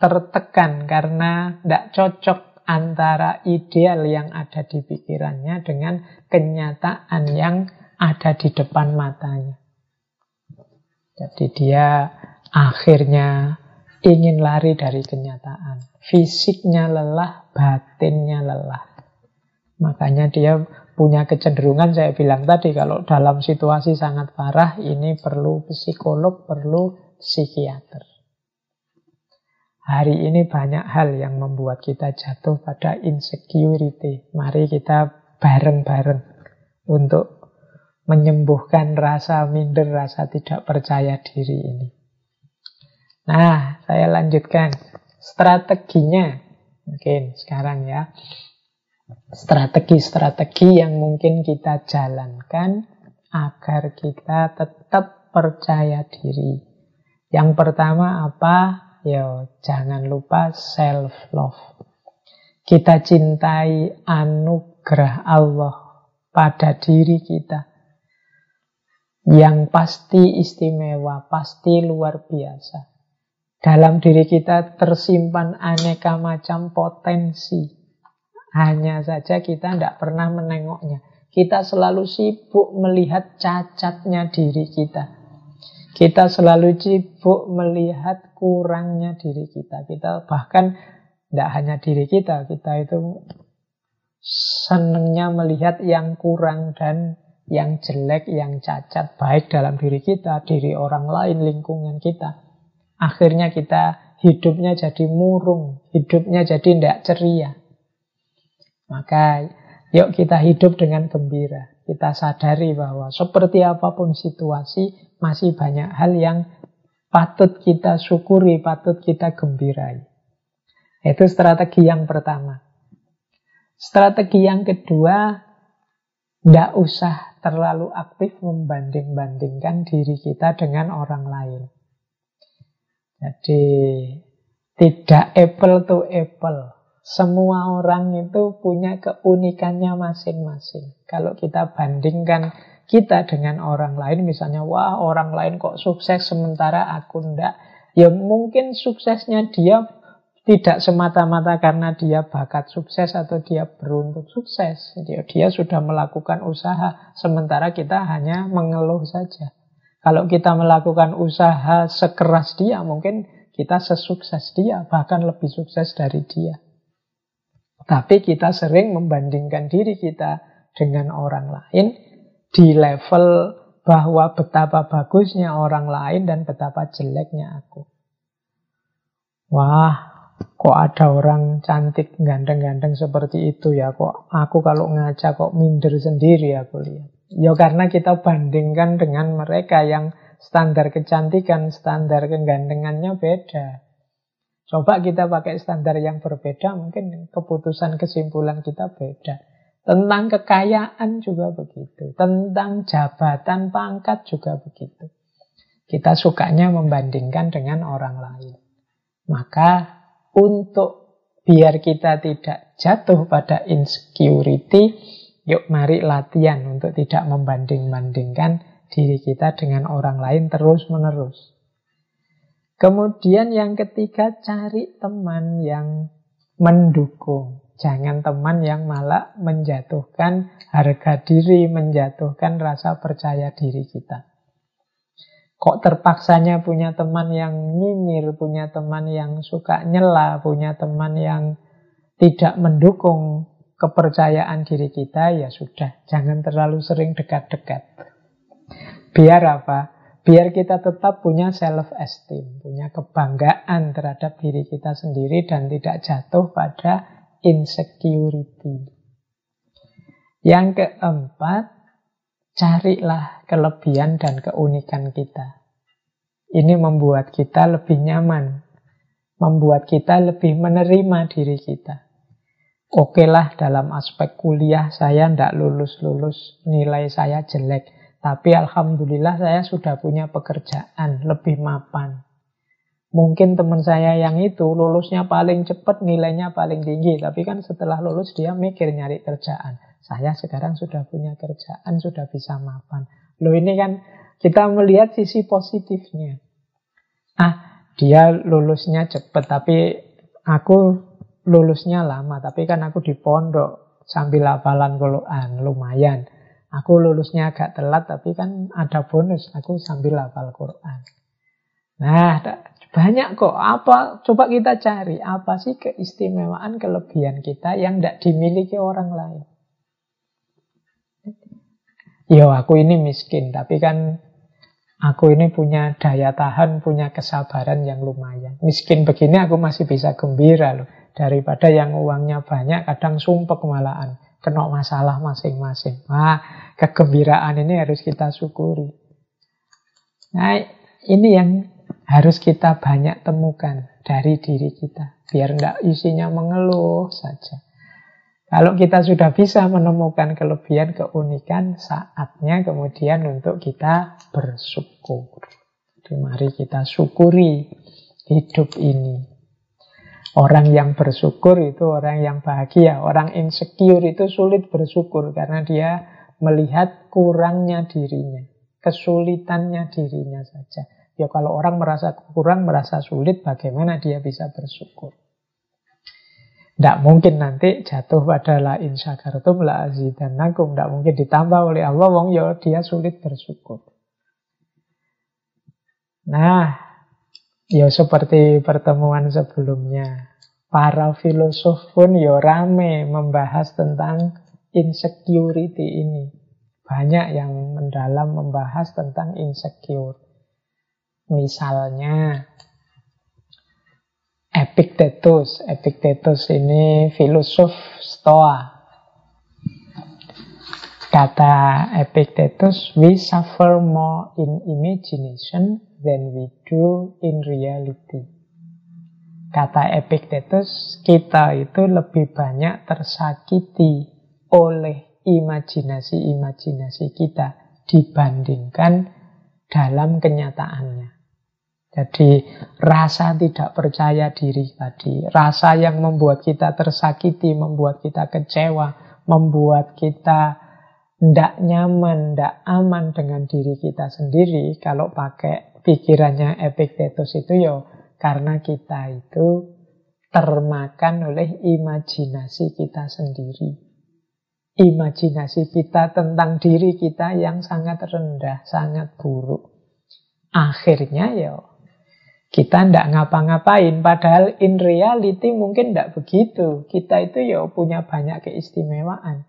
tertekan karena tidak cocok antara ideal yang ada di pikirannya dengan kenyataan yang ada di depan matanya. Jadi dia akhirnya ingin lari dari kenyataan. Fisiknya lelah, batinnya lelah. Makanya dia punya kecenderungan, saya bilang tadi, kalau dalam situasi sangat parah, ini perlu psikolog, perlu psikiater. Hari ini banyak hal yang membuat kita jatuh pada insecurity. Mari kita bareng-bareng untuk menyembuhkan rasa minder, rasa tidak percaya diri ini. Nah, saya lanjutkan. Strateginya, mungkin sekarang ya. Strategi-strategi yang mungkin kita jalankan agar kita tetap percaya diri. Yang pertama apa? ya jangan lupa self love. Kita cintai anugerah Allah pada diri kita. Yang pasti istimewa, pasti luar biasa. Dalam diri kita tersimpan aneka macam potensi. Hanya saja kita tidak pernah menengoknya. Kita selalu sibuk melihat cacatnya diri kita. Kita selalu sibuk melihat kurangnya diri kita. Kita bahkan tidak hanya diri kita, kita itu senangnya melihat yang kurang dan yang jelek, yang cacat, baik dalam diri kita, diri orang lain, lingkungan kita. Akhirnya kita hidupnya jadi murung, hidupnya jadi tidak ceria. Maka yuk kita hidup dengan gembira. Kita sadari bahwa seperti apa pun situasi, masih banyak hal yang patut kita syukuri, patut kita gembirai. Itu strategi yang pertama. Strategi yang kedua, tidak usah terlalu aktif membanding-bandingkan diri kita dengan orang lain. Jadi, tidak apple to apple. Semua orang itu punya keunikannya masing-masing. Kalau kita bandingkan kita dengan orang lain misalnya wah orang lain kok sukses sementara aku ndak. Ya mungkin suksesnya dia tidak semata-mata karena dia bakat sukses atau dia beruntung sukses. Dia, dia sudah melakukan usaha sementara kita hanya mengeluh saja. Kalau kita melakukan usaha sekeras dia mungkin kita sesukses dia bahkan lebih sukses dari dia tapi kita sering membandingkan diri kita dengan orang lain di level bahwa betapa bagusnya orang lain dan betapa jeleknya aku. Wah, kok ada orang cantik ganteng-ganteng seperti itu ya kok aku kalau ngaca kok minder sendiri aku lihat. Ya karena kita bandingkan dengan mereka yang standar kecantikan, standar kegantengannya beda. Coba kita pakai standar yang berbeda, mungkin keputusan kesimpulan kita beda. Tentang kekayaan juga begitu. Tentang jabatan pangkat juga begitu. Kita sukanya membandingkan dengan orang lain. Maka untuk biar kita tidak jatuh pada insecurity, yuk mari latihan untuk tidak membanding-bandingkan diri kita dengan orang lain terus-menerus. Kemudian yang ketiga, cari teman yang mendukung. Jangan teman yang malah menjatuhkan harga diri, menjatuhkan rasa percaya diri kita. Kok terpaksanya punya teman yang nyinyir, punya teman yang suka nyela, punya teman yang tidak mendukung kepercayaan diri kita, ya sudah, jangan terlalu sering dekat-dekat. Biar apa? Biar kita tetap punya self-esteem, punya kebanggaan terhadap diri kita sendiri dan tidak jatuh pada insecurity. Yang keempat, carilah kelebihan dan keunikan kita. Ini membuat kita lebih nyaman, membuat kita lebih menerima diri kita. Oke lah dalam aspek kuliah saya tidak lulus-lulus, nilai saya jelek. Tapi Alhamdulillah saya sudah punya pekerjaan, lebih mapan. Mungkin teman saya yang itu lulusnya paling cepat, nilainya paling tinggi. Tapi kan setelah lulus dia mikir nyari kerjaan. Saya sekarang sudah punya kerjaan, sudah bisa mapan. Loh ini kan kita melihat sisi positifnya. Ah, dia lulusnya cepat, tapi aku lulusnya lama, tapi kan aku di pondok sambil hafalan Quran, lumayan. Aku lulusnya agak telat, tapi kan ada bonus, aku sambil hafal Quran. Nah, banyak kok. Apa? Coba kita cari. Apa sih keistimewaan, kelebihan kita yang tidak dimiliki orang lain? Yo, aku ini miskin, tapi kan aku ini punya daya tahan, punya kesabaran yang lumayan. Miskin begini aku masih bisa gembira loh. Daripada yang uangnya banyak, kadang sumpek malahan. Kena masalah masing-masing. Nah, kegembiraan ini harus kita syukuri. Nah, ini yang harus kita banyak temukan dari diri kita. Biar tidak isinya mengeluh saja. Kalau kita sudah bisa menemukan kelebihan, keunikan, saatnya kemudian untuk kita bersyukur. Jadi mari kita syukuri hidup ini. Orang yang bersyukur itu orang yang bahagia. Orang insecure itu sulit bersyukur karena dia melihat kurangnya dirinya, kesulitannya dirinya saja. Ya kalau orang merasa kurang, merasa sulit, bagaimana dia bisa bersyukur? Tidak mungkin nanti jatuh pada la insyakartum la azidannakum. Tidak mungkin ditambah oleh Allah, wong ya dia sulit bersyukur. Nah, Ya seperti pertemuan sebelumnya. Para filosof pun ya rame membahas tentang insecurity ini. Banyak yang mendalam membahas tentang insecure. Misalnya Epictetus. Epictetus ini filosof Stoa. Kata Epictetus, we suffer more in imagination than we do in reality. Kata Epictetus, kita itu lebih banyak tersakiti oleh imajinasi-imajinasi kita dibandingkan dalam kenyataannya. Jadi rasa tidak percaya diri tadi, rasa yang membuat kita tersakiti, membuat kita kecewa, membuat kita tidak nyaman, tidak aman dengan diri kita sendiri kalau pakai pikirannya Epictetus itu ya karena kita itu termakan oleh imajinasi kita sendiri. Imajinasi kita tentang diri kita yang sangat rendah, sangat buruk. Akhirnya ya kita tidak ngapa-ngapain, padahal in reality mungkin tidak begitu. Kita itu ya punya banyak keistimewaan.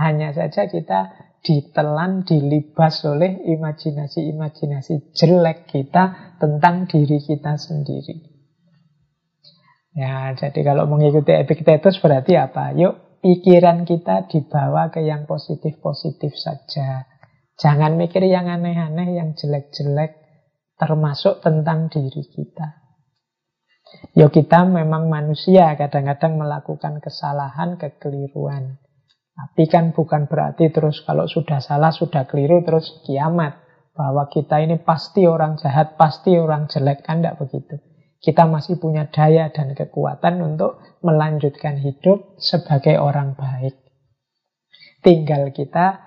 Hanya saja kita ditelan, dilibas oleh imajinasi-imajinasi jelek kita tentang diri kita sendiri. Ya, jadi kalau mengikuti Epictetus berarti apa? Yuk, pikiran kita dibawa ke yang positif-positif saja. Jangan mikir yang aneh-aneh, yang jelek-jelek, termasuk tentang diri kita. Yuk kita memang manusia, kadang-kadang melakukan kesalahan, kekeliruan. Tapi kan bukan berarti terus kalau sudah salah, sudah keliru, terus kiamat. Bahwa kita ini pasti orang jahat, pasti orang jelek. Kan tidak begitu. Kita masih punya daya dan kekuatan untuk melanjutkan hidup sebagai orang baik. Tinggal kita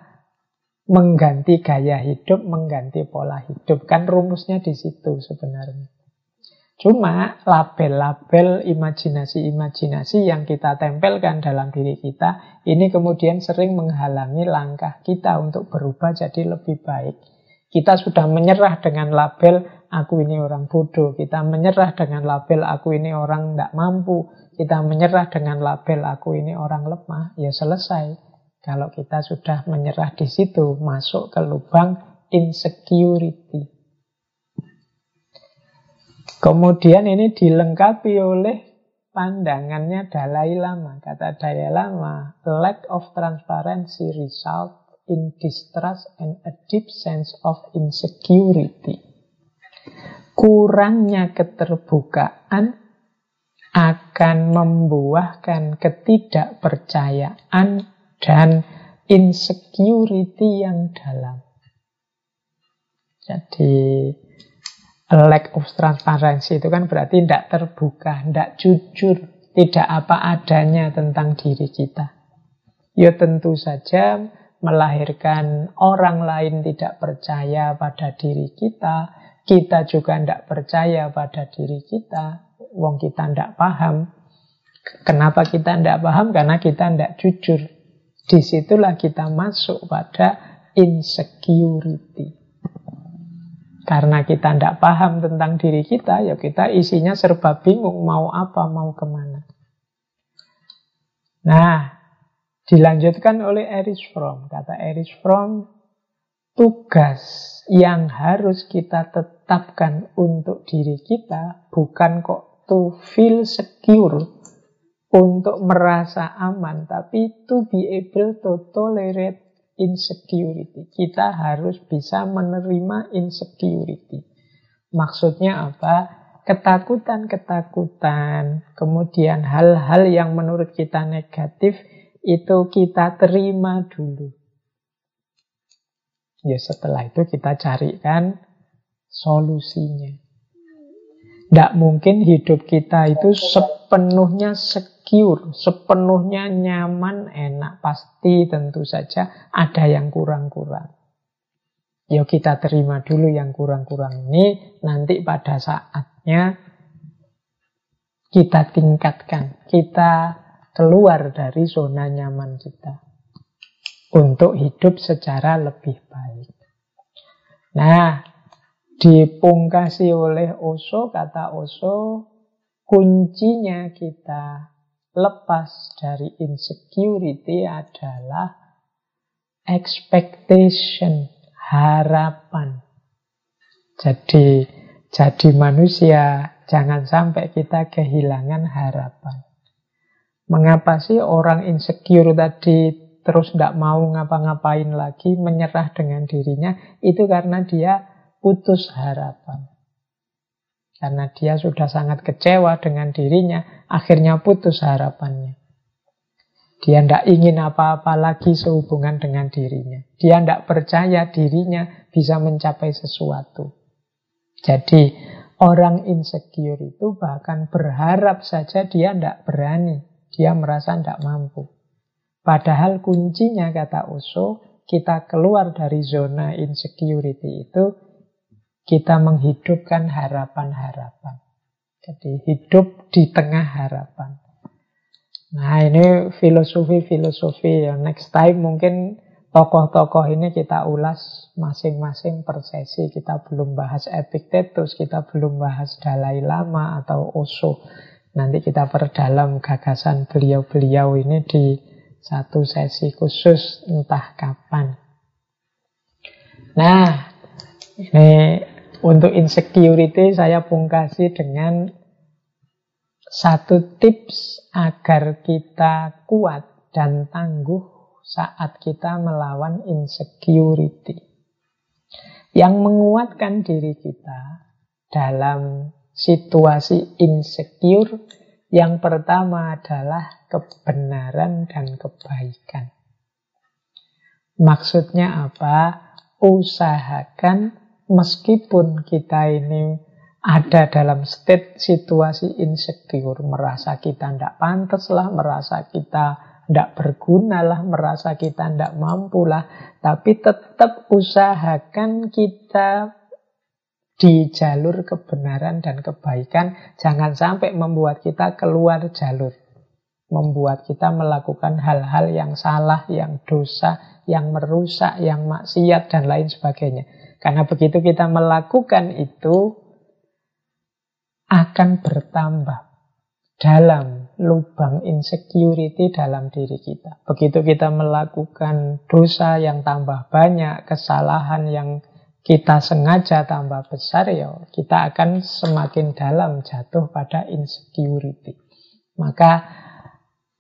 mengganti gaya hidup, mengganti pola hidup. Kan rumusnya di situ sebenarnya. Cuma label-label imajinasi-imajinasi yang kita tempelkan dalam diri kita ini kemudian sering menghalangi langkah kita untuk berubah jadi lebih baik. Kita sudah menyerah dengan label aku ini orang bodoh. Kita menyerah dengan label aku ini orang tidak mampu. Kita menyerah dengan label aku ini orang lemah. Ya selesai. Kalau kita sudah menyerah di situ, masuk ke lubang insecurity. Kemudian ini dilengkapi oleh pandangannya Dalai Lama. Kata Dalai Lama, lack of transparency result in distrust and a deep sense of insecurity. Kurangnya keterbukaan akan membuahkan ketidakpercayaan dan insecurity yang dalam. Jadi lack of transparency itu kan berarti tidak terbuka, tidak jujur, tidak apa adanya tentang diri kita. Ya tentu saja melahirkan orang lain tidak percaya pada diri kita, kita juga tidak percaya pada diri kita, wong kita tidak paham. Kenapa kita tidak paham? Karena kita tidak jujur. Di situlah kita masuk pada insecurity. Karena kita tidak paham tentang diri kita, ya kita isinya serba bingung mau apa, mau ke mana. Nah, dilanjutkan oleh Erich Fromm. Kata Erich Fromm, tugas yang harus kita tetapkan untuk diri kita bukan kok to feel secure, untuk merasa aman, tapi to be able to tolerate insecurity. Kita harus bisa menerima insecurity. Maksudnya apa? Ketakutan-ketakutan, kemudian hal-hal yang menurut kita negatif itu kita terima dulu. Ya setelah itu kita carikan solusinya. Tidak mungkin hidup kita itu sepenuhnya secure, sepenuhnya nyaman, enak. Pasti tentu saja ada yang kurang-kurang. Ya kita terima dulu yang kurang-kurang ini, nanti pada saatnya kita tingkatkan, kita keluar dari zona nyaman kita untuk hidup secara lebih baik. Nah, dipungkasi oleh Oso, kata Oso, kuncinya kita lepas dari insecurity adalah expectation, harapan. Jadi jadi manusia jangan sampai kita kehilangan harapan. Mengapa sih orang insecure tadi terus tidak mau ngapa-ngapain lagi, menyerah dengan dirinya? Itu karena dia putus harapan. Karena dia sudah sangat kecewa dengan dirinya, akhirnya putus harapannya. Dia tidak ingin apa-apa lagi sehubungan dengan dirinya. Dia tidak percaya dirinya bisa mencapai sesuatu. Jadi orang insecure itu bahkan berharap saja dia tidak berani. Dia merasa tidak mampu. Padahal kuncinya kata Osho, kita keluar dari zona insecurity itu kita menghidupkan harapan-harapan. Jadi hidup di tengah harapan. Nah ini filosofi-filosofi yang next time mungkin tokoh-tokoh ini kita ulas masing-masing per sesi. Kita belum bahas Epictetus, kita belum bahas Dalai Lama atau Osho. Nanti kita perdalam gagasan beliau-beliau ini di satu sesi khusus entah kapan. Nah, ini untuk insecurity saya pungkasi dengan satu tips agar kita kuat dan tangguh saat kita melawan insecurity. Yang menguatkan diri kita dalam situasi insecure yang pertama adalah kebenaran dan kebaikan. Maksudnya apa? Usahakan meskipun kita ini ada dalam state situasi insecure, merasa kita tidak pantas lah, merasa kita tidak berguna lah, merasa kita tidak mampu lah, tapi tetap usahakan kita di jalur kebenaran dan kebaikan, jangan sampai membuat kita keluar jalur. Membuat kita melakukan hal-hal yang salah, yang dosa, yang merusak, yang maksiat, dan lain sebagainya. Karena begitu kita melakukan itu, akan bertambah dalam lubang insecurity dalam diri kita. Begitu kita melakukan dosa yang tambah banyak, kesalahan yang kita sengaja tambah besar, ya kita akan semakin dalam jatuh pada insecurity. Maka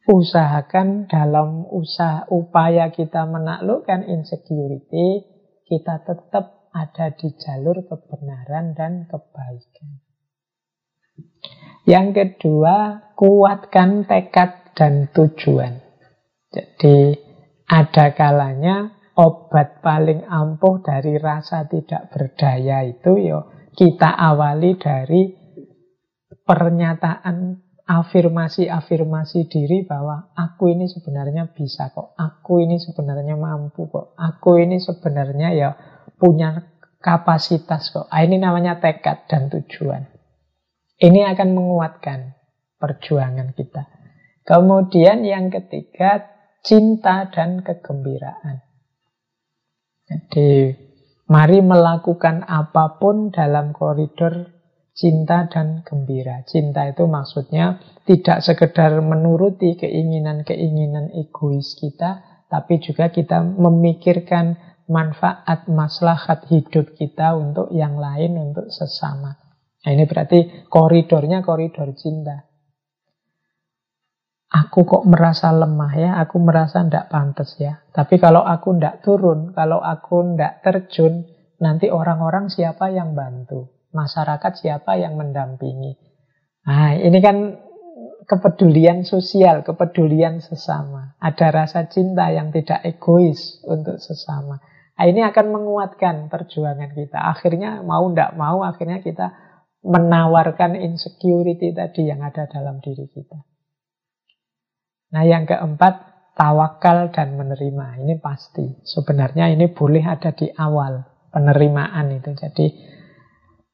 usahakan dalam usaha upaya kita menaklukkan insecurity, kita tetap ada di jalur kebenaran dan kebaikan. Yang kedua, kuatkan tekad dan tujuan. Jadi ada kalanya obat paling ampuh dari rasa tidak berdaya itu yo kita awali dari pernyataan afirmasi-afirmasi diri bahwa aku ini sebenarnya bisa kok, aku ini sebenarnya mampu kok, aku ini sebenarnya ya punya kapasitas kok. Ah, ini namanya tekad dan tujuan. Ini akan menguatkan perjuangan kita. Kemudian yang ketiga, cinta dan kegembiraan. Jadi, mari melakukan apa pun dalam koridor cinta dan gembira. Cinta itu maksudnya tidak sekedar menuruti keinginan-keinginan egois kita, tapi juga kita memikirkan manfaat maslahat hidup kita untuk yang lain, untuk sesama. Nah ini berarti koridornya koridor cinta. Aku kok merasa lemah ya, aku merasa tidak pantas ya. Tapi kalau aku tidak turun, kalau aku tidak terjun, nanti orang-orang siapa yang bantu? Masyarakat siapa yang mendampingi? Nah ini kan kepedulian sosial, kepedulian sesama. Ada rasa cinta yang tidak egois untuk sesama. Nah, ini akan menguatkan perjuangan kita. Akhirnya mau tidak mau, akhirnya kita menawarkan insecurity tadi yang ada dalam diri kita. Nah yang keempat, tawakal dan menerima. Ini pasti. Sebenarnya ini boleh ada di awal penerimaan itu. Jadi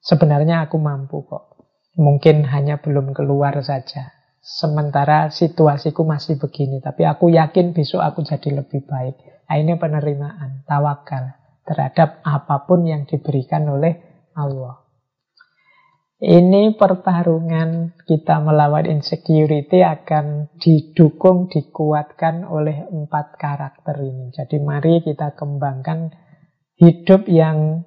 sebenarnya aku mampu kok. Mungkin hanya belum keluar saja. Sementara situasiku masih begini. Tapi aku yakin besok aku jadi lebih baik. Nah, ini penerimaan, tawakal terhadap apa pun yang diberikan oleh Allah. Ini pertarungan kita melawan insecurity akan didukung, dikuatkan oleh empat karakter ini. Jadi mari kita kembangkan hidup yang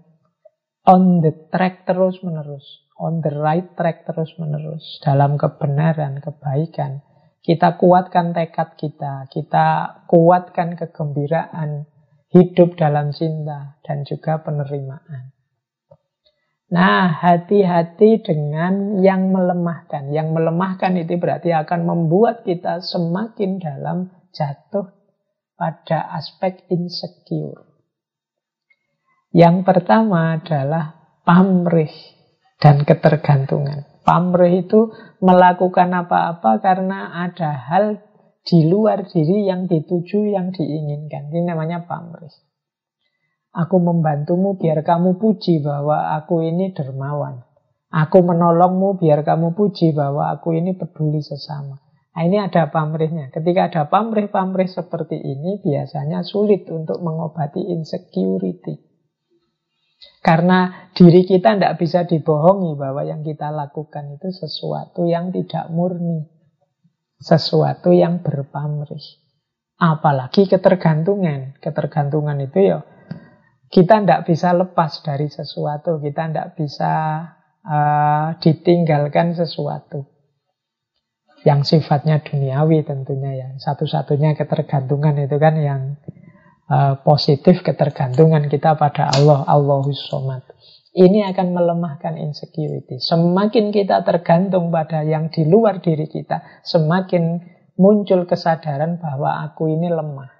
on the track terus menerus, on the right track terus menerus, dalam kebenaran, kebaikan. Kita kuatkan tekad kita, kita kuatkan kegembiraan, hidup dalam cinta, dan juga penerimaan. Nah, hati-hati dengan yang melemahkan. Yang melemahkan itu berarti akan membuat kita semakin dalam jatuh pada aspek insecure. Yang pertama adalah pamrih dan ketergantungan. Pamrih itu melakukan apa-apa karena ada hal di luar diri yang dituju, yang diinginkan. Ini namanya pamrih. Aku membantumu biar kamu puji bahwa aku ini dermawan. Aku menolongmu biar kamu puji bahwa aku ini peduli sesama. Nah, ini ada pamrihnya. Ketika ada pamrih-pamrih seperti ini, biasanya sulit untuk mengobati insecurity. Karena diri kita tidak bisa dibohongi bahwa yang kita lakukan itu sesuatu yang tidak murni. Sesuatu yang berpamrih. Apalagi ketergantungan. Ketergantungan itu ya kita tidak bisa lepas dari sesuatu, kita tidak bisa uh, ditinggalkan sesuatu yang sifatnya duniawi tentunya ya. Satu-satunya ketergantungan itu kan yang uh, positif ketergantungan kita pada Allah, Allahus Somad. Ini akan melemahkan insecurity. Semakin kita tergantung pada yang di luar diri kita, semakin muncul kesadaran bahwa aku ini lemah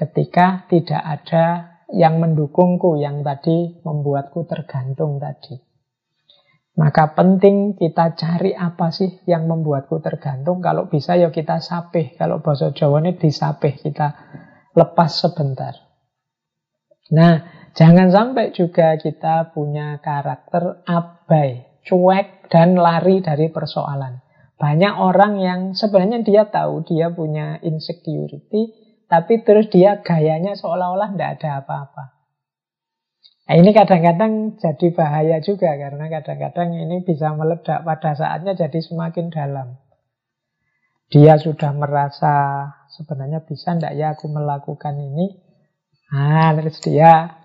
ketika tidak ada yang mendukungku yang tadi membuatku tergantung tadi. Maka penting kita cari apa sih yang membuatku tergantung. Kalau bisa ya kita sapih. Kalau bahasa Jawa ini disapih, kita lepas sebentar. Nah, jangan sampai juga kita punya karakter abai, cuek, dan lari dari persoalan. Banyak orang yang sebenarnya dia tahu dia punya insecurity, tapi terus dia gayanya seolah-olah tidak ada apa-apa. Nah, ini kadang-kadang jadi bahaya juga karena kadang-kadang ini bisa meledak pada saatnya jadi semakin dalam. Dia sudah merasa sebenarnya bisa ndak ya aku melakukan ini. Nah, terus dia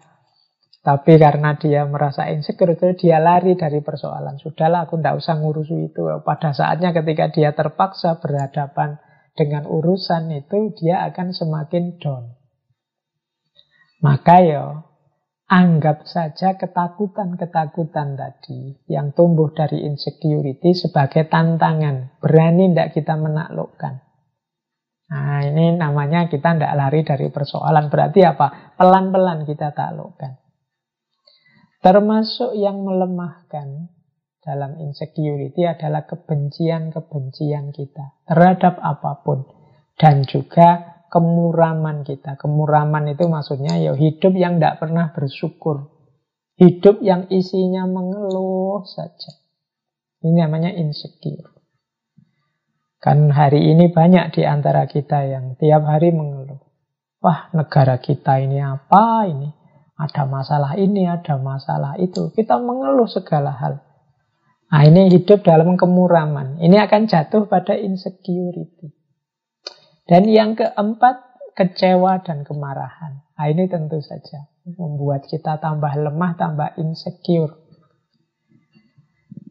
tapi karena dia merasa insecure itu dia lari dari persoalan. Sudahlah aku ndak usah ngurus itu. Pada saatnya ketika dia terpaksa berhadapan dengan urusan itu dia akan semakin down. Maka ya anggap saja ketakutan-ketakutan tadi yang tumbuh dari insecurity sebagai tantangan. Berani ndak kita menaklukkan. Nah ini namanya kita ndak lari dari persoalan. Berarti apa? Pelan-pelan kita taklukkan. Termasuk yang melemahkan dalam insecurity adalah kebencian-kebencian kita terhadap apa pun. Dan juga kemuraman kita. Kemuraman itu maksudnya ya hidup yang tidak pernah bersyukur. Hidup yang isinya mengeluh saja. Ini namanya insecure. Kan hari ini banyak di antara kita yang tiap hari mengeluh. Wah, negara kita ini apa ini? Ada masalah ini, ada masalah itu. Kita mengeluh segala hal. Nah, ini hidup dalam kemuraman. Ini akan jatuh pada insecurity. Dan yang keempat, kecewa dan kemarahan. Nah, ini tentu saja membuat kita tambah lemah, tambah insecure.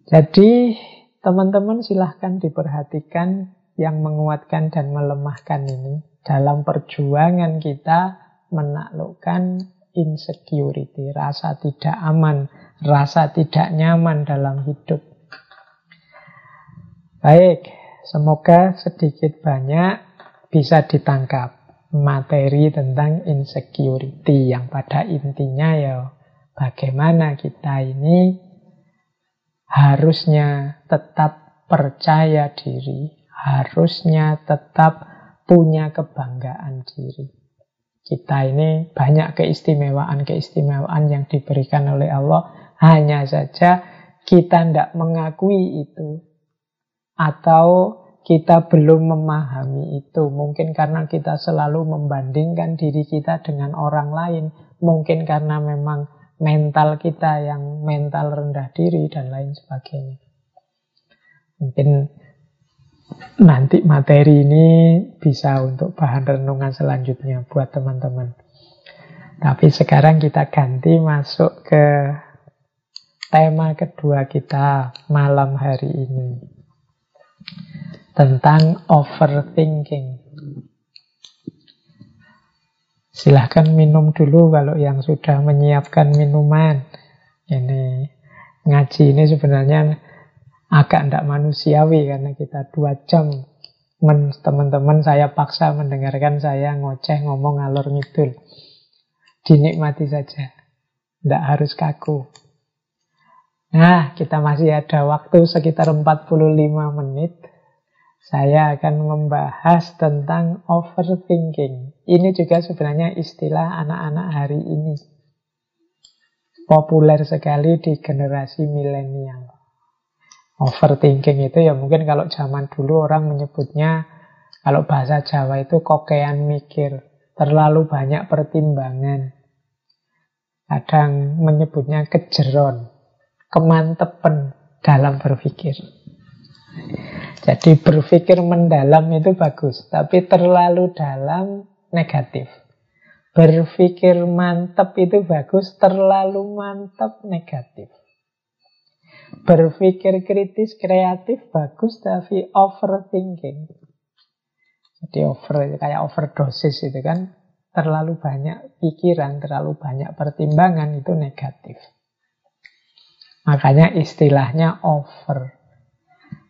Jadi, teman-teman silahkan diperhatikan yang menguatkan dan melemahkan ini dalam perjuangan kita menaklukkan insecurity, rasa tidak aman, rasa tidak nyaman dalam hidup. Baik, semoga sedikit banyak bisa ditangkap materi tentang insecurity yang pada intinya ya bagaimana kita ini harusnya tetap percaya diri, harusnya tetap punya kebanggaan diri. Kita ini banyak keistimewaan-keistimewaan yang diberikan oleh Allah. Hanya saja kita tidak mengakui itu. Atau kita belum memahami itu. Mungkin karena kita selalu membandingkan diri kita dengan orang lain. Mungkin karena memang mental kita yang mental rendah diri dan lain sebagainya. Mungkin nanti materi ini bisa untuk bahan renungan selanjutnya buat teman-teman. Tapi sekarang kita ganti masuk ke tema kedua kita malam hari ini. Tentang overthinking. Silahkan minum dulu kalau yang sudah menyiapkan minuman. Ini ngaji ini sebenarnya agak tidak manusiawi karena kita dua jam teman-teman saya paksa mendengarkan saya ngoceh ngomong alur ngidul. Dinikmati saja. Tidak harus kaku. Nah, kita masih ada waktu sekitar 45 menit. Saya akan membahas tentang overthinking. Ini juga sebenarnya istilah anak-anak hari ini. Populer sekali di generasi milenial. Overthinking itu ya mungkin kalau zaman dulu orang menyebutnya kalau bahasa Jawa itu kokean mikir, terlalu banyak pertimbangan. Kadang menyebutnya kejeron, kemantepen dalam berpikir. Jadi berpikir mendalam itu bagus, tapi terlalu dalam negatif. Berpikir mantap itu bagus, terlalu mantap negatif. Berpikir kritis, kreatif, bagus, tapi overthinking. Jadi over, kayak overdosis itu kan. Terlalu banyak pikiran, terlalu banyak pertimbangan, itu negatif. Makanya istilahnya over.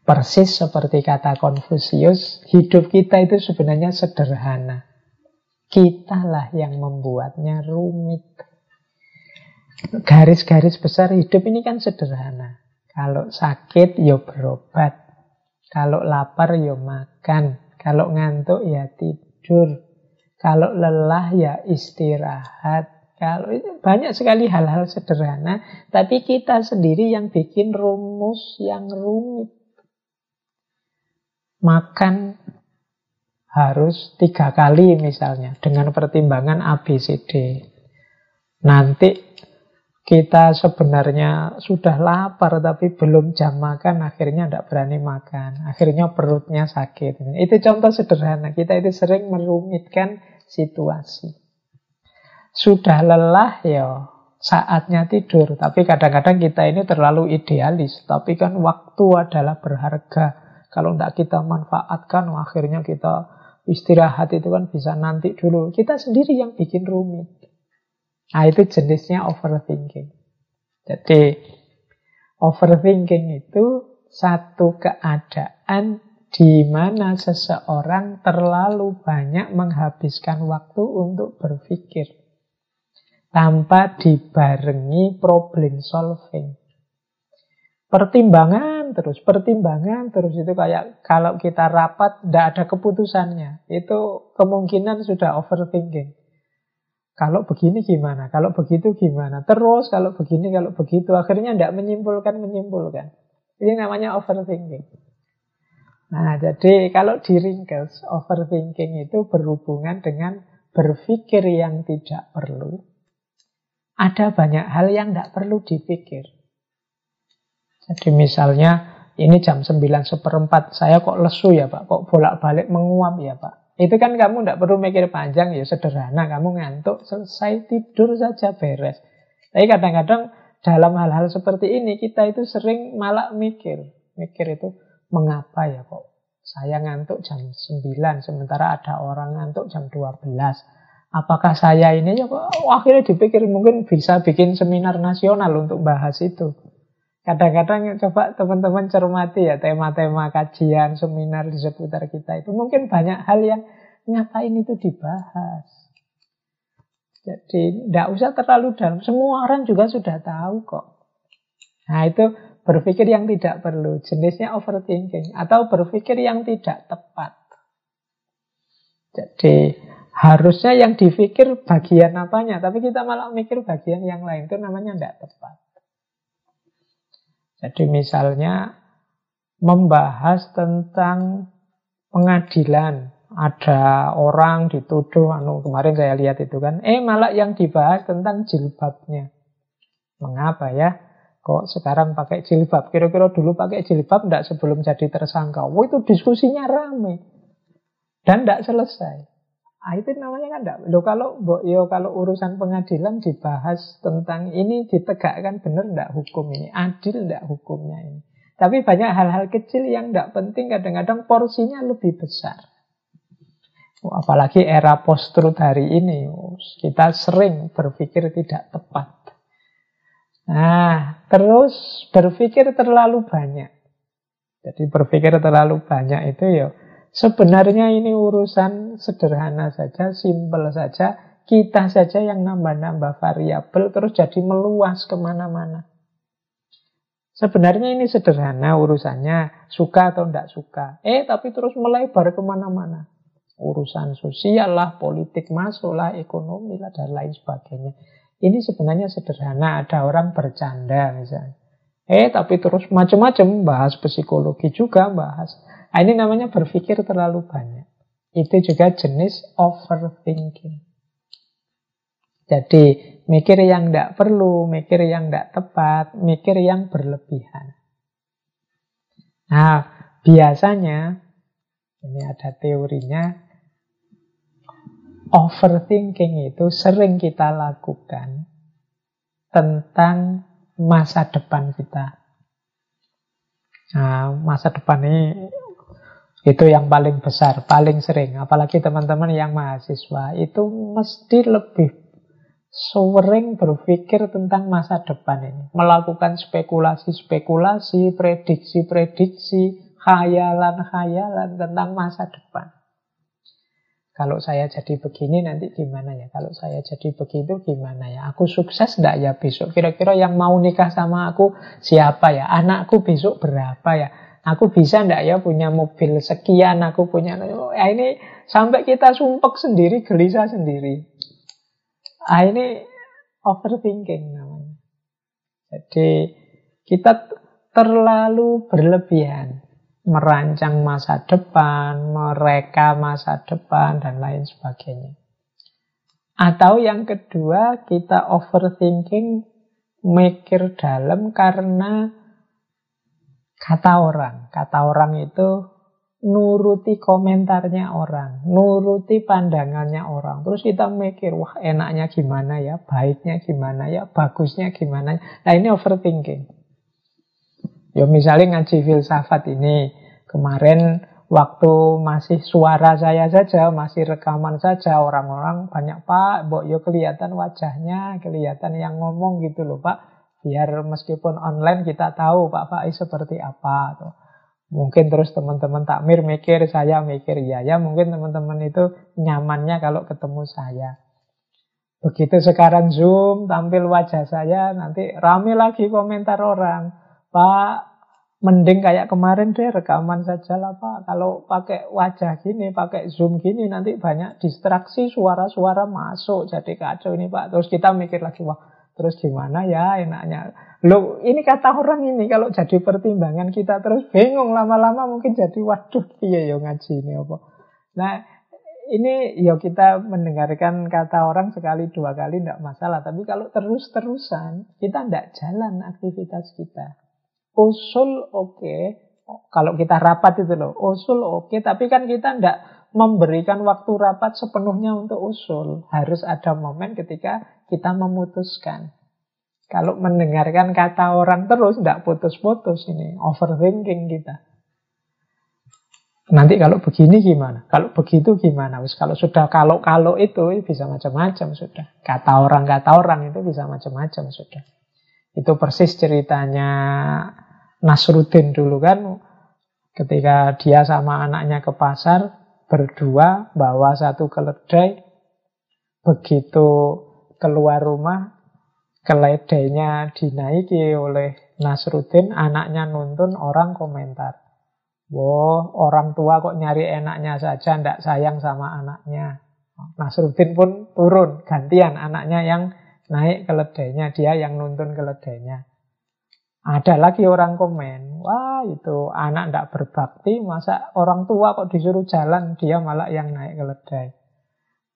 Persis seperti kata Konfusius, hidup kita itu sebenarnya sederhana. Kitalah yang membuatnya rumit. Garis-garis besar hidup ini kan sederhana. Kalau sakit ya berobat. Kalau lapar ya makan. Kalau ngantuk ya tidur. Kalau lelah ya istirahat. Kalau banyak sekali hal-hal sederhana, tapi kita sendiri yang bikin rumus yang rumit. Makan harus tiga kali misalnya dengan pertimbangan ABCD. Nanti kita sebenarnya sudah lapar tapi belum jam makan, akhirnya tidak berani makan. Akhirnya perutnya sakit. Itu contoh sederhana. Kita itu sering merumitkan situasi. Sudah lelah ya saatnya tidur. Tapi kadang-kadang kita ini terlalu idealis. Tapi kan waktu adalah berharga. Kalau tidak kita manfaatkan, akhirnya kita istirahat itu kan bisa nanti dulu. Kita sendiri yang bikin rumit. Nah, itu jenisnya overthinking. Jadi, overthinking itu satu keadaan di mana seseorang terlalu banyak menghabiskan waktu untuk berpikir tanpa dibarengi problem solving. Pertimbangan terus, pertimbangan terus itu kayak kalau kita rapat tidak ada keputusannya. Itu kemungkinan sudah overthinking. Kalau begini gimana? Kalau begitu gimana? Terus kalau begini, kalau begitu. Akhirnya tidak menyimpulkan-menyimpulkan. Ini namanya overthinking. Nah, jadi kalau diringkas, overthinking itu berhubungan dengan berpikir yang tidak perlu. Ada banyak hal yang tidak perlu dipikir. Jadi misalnya, ini jam 9 seperempat, saya kok lesu ya Pak? Kok bolak-balik menguap ya Pak? Itu kan kamu tidak perlu mikir panjang, ya sederhana. Kamu ngantuk, selesai tidur saja beres. Tapi kadang-kadang dalam hal-hal seperti ini kita itu sering malah mikir. Mikir itu mengapa ya kok saya ngantuk jam 9 sementara ada orang ngantuk jam 12. Apakah saya ini ya kok akhirnya dipikir mungkin bisa bikin seminar nasional untuk bahas itu. Kadang-kadang coba teman-teman cermati ya tema-tema kajian, seminar di seputar kita itu. Mungkin banyak hal yang ngapain itu dibahas. Jadi tidak usah terlalu dalam. Semua orang juga sudah tahu kok. Nah itu berpikir yang tidak perlu. Jenisnya overthinking. Atau berpikir yang tidak tepat. Jadi harusnya yang dipikir bagian apanya. Tapi kita malah mikir bagian yang lain. Itu namanya tidak tepat. Jadi misalnya membahas tentang pengadilan. Ada orang dituduh, anu kemarin saya lihat itu kan, eh malah yang dibahas tentang jilbabnya. Mengapa ya? Kok sekarang pakai jilbab? Kira-kira dulu pakai jilbab enggak sebelum jadi tersangka? Wah itu diskusinya rame. Dan enggak selesai. Ah, itu namanya kan enggak. Loh kalau yo kalau urusan pengadilan dibahas tentang ini ditegakkan benar enggak hukum ini, adil enggak hukumnya ini. Tapi banyak hal-hal kecil yang enggak penting kadang-kadang porsinya lebih besar. Oh, apalagi era post-truth hari ini, kita sering berpikir tidak tepat. Nah, terus berpikir terlalu banyak. Jadi berpikir terlalu banyak itu ya Sebenarnya ini urusan sederhana saja, simpel saja. Kita saja yang nambah-nambah variabel terus jadi meluas ke mana-mana. Sebenarnya ini sederhana urusannya, suka atau tidak suka. Eh, tapi terus melebar ke mana-mana. Urusan sosial lah, politik masuk lah, ekonomi lah, dan lain sebagainya. Ini sebenarnya sederhana, ada orang bercanda misalnya. Eh, tapi terus macam-macam, bahas psikologi juga, bahas Nah, ini namanya berpikir terlalu banyak. Itu juga jenis overthinking. Jadi, mikir yang tidak perlu, mikir yang tidak tepat, mikir yang berlebihan. Nah, biasanya, ini ada teorinya, overthinking itu sering kita lakukan tentang masa depan kita. Nah, masa depan ini itu yang paling besar, paling sering. Apalagi teman-teman yang mahasiswa itu mesti lebih sering berpikir tentang masa depan ini. Melakukan spekulasi-spekulasi, prediksi-prediksi, khayalan-khayalan tentang masa depan. Kalau saya jadi begini nanti gimana ya? Kalau saya jadi begitu gimana ya? Aku sukses enggak ya besok? Kira-kira yang mau nikah sama aku siapa ya? Anakku besok berapa ya? Aku bisa ndak ya punya mobil sekian, aku punya... Ya ini sampai kita sumpek sendiri, gelisah sendiri. Ah ini overthinking namanya. Jadi kita terlalu berlebihan merancang masa depan, mereka masa depan, dan lain sebagainya. Atau yang kedua, kita overthinking mikir dalam karena kata orang. Kata orang itu nuruti komentarnya orang, nuruti pandangannya orang. Terus kita mikir, wah enaknya gimana ya, baiknya gimana ya, bagusnya gimana. Nah ini overthinking. Ya misalnya ngaji filsafat ini, kemarin waktu masih suara saya saja, masih rekaman saja, orang-orang banyak pak, mbok yo ya kelihatan wajahnya, kelihatan yang ngomong gitu loh pak. Biar meskipun online kita tahu Pak Faiz seperti apa. Tuh. Mungkin terus teman-teman takmir mikir, saya mikir, ya ya mungkin teman-teman itu nyamannya kalau ketemu saya. Begitu sekarang Zoom, tampil wajah saya, nanti rame lagi komentar orang. Pak, mending kayak kemarin deh rekaman saja lah Pak. Kalau pakai wajah gini, pakai Zoom gini, nanti banyak distraksi, suara-suara masuk, jadi kacau ini Pak. Terus kita mikir lagi, wah terus gimana ya enaknya Loh, ini kata orang ini kalau jadi pertimbangan kita terus bingung lama-lama mungkin jadi waduh iya ya ngaji ini apa. Nah, ini ya kita mendengarkan kata orang sekali dua kali tidak masalah, tapi kalau terus-terusan kita tidak jalan aktivitas kita. Usul oke, okay. Kalau kita rapat itu loh, usul oke, okay, tapi kan kita tidak memberikan waktu rapat sepenuhnya untuk usul. Harus ada momen ketika kita memutuskan. Kalau mendengarkan kata orang terus, tidak putus-putus ini. Overthinking kita. Nanti kalau begini gimana? Kalau begitu gimana? Wis kalau sudah kalau-kalau itu bisa macam-macam sudah. Kata orang kata orang itu bisa macam-macam sudah. Itu persis ceritanya Nasruddin dulu kan ketika dia sama anaknya ke pasar berdua bawa satu keledai begitu keluar rumah keledainya dinaiki oleh Nasruddin, anaknya nuntun, orang komentar. Wow, orang tua kok nyari enaknya saja, ndak sayang sama anaknya. Nasruddin pun turun, gantian anaknya yang naik keledainya, dia yang nuntun keledainya. Ada lagi orang komen, wah itu anak ndak berbakti, masa orang tua kok disuruh jalan, dia malah yang naik keledai.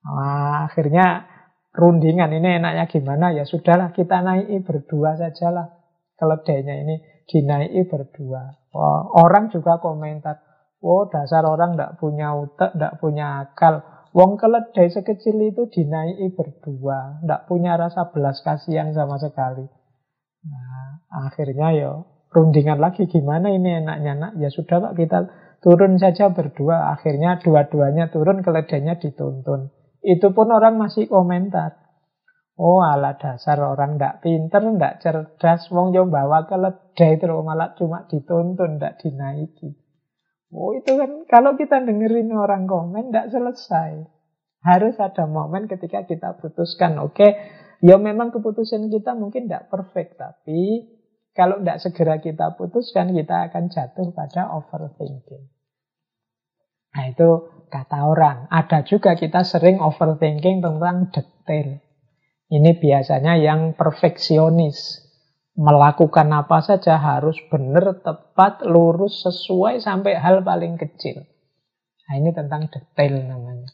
Wah, akhirnya rundingan ini enaknya gimana? Ya sudahlah kita naiki berdua sajalah keledainya ini dinaiki berdua. Oh, orang juga komentar oh dasar orang tidak punya utak tidak punya akal. Wong keledai sekecil itu dinaiki berdua tidak punya rasa belas kasihan sama sekali. Nah akhirnya ya rundingan lagi gimana ini enaknya nak ya sudah pak kita turun saja berdua akhirnya dua-duanya turun keledainya dituntun itu pun orang masih komentar. Oh ala dasar orang ndak pinter, ndak cerdas, wong yo bawa keledai terus malah cuma dituntun, ndak dinaiki. Oh itu kan kalau kita dengerin orang komen ndak selesai. Harus ada momen ketika kita putuskan, oke, okay, ya memang keputusan kita mungkin ndak perfect, tapi kalau ndak segera kita putuskan, kita akan jatuh pada overthinking. Nah itu kata orang. Ada juga kita sering overthinking tentang detail. Ini biasanya yang perfeksionis. Melakukan apa saja harus benar, tepat, lurus, sesuai sampai hal paling kecil. Nah ini tentang detail namanya.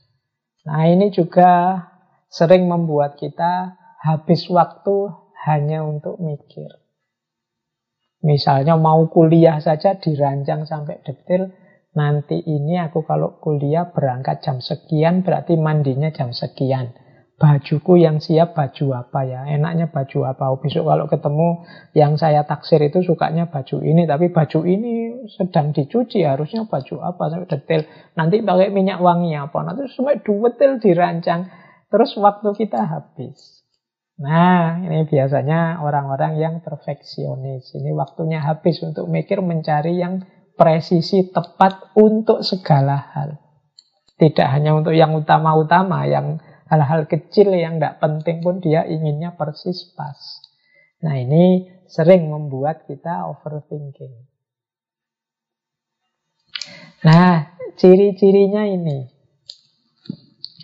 Nah ini juga sering membuat kita habis waktu hanya untuk mikir. Misalnya mau kuliah saja dirancang sampai detail, nanti ini aku kalau kuliah berangkat jam sekian berarti mandinya jam sekian. Bajuku yang siap baju apa ya? Enaknya baju apa? Oh, besok kalau ketemu yang saya taksir itu sukanya baju ini, tapi baju ini sedang dicuci harusnya baju apa? Sampai detail. Nanti pakai minyak wangi apa? Nanti semua detail dirancang. Terus waktu kita habis. Nah, ini biasanya orang-orang yang perfeksionis. Ini waktunya habis untuk mikir mencari yang presisi tepat untuk segala hal. Tidak hanya untuk yang utama-utama, yang hal-hal kecil yang tidak penting pun dia inginnya persis pas. Nah ini sering membuat kita overthinking. Nah, ciri-cirinya ini.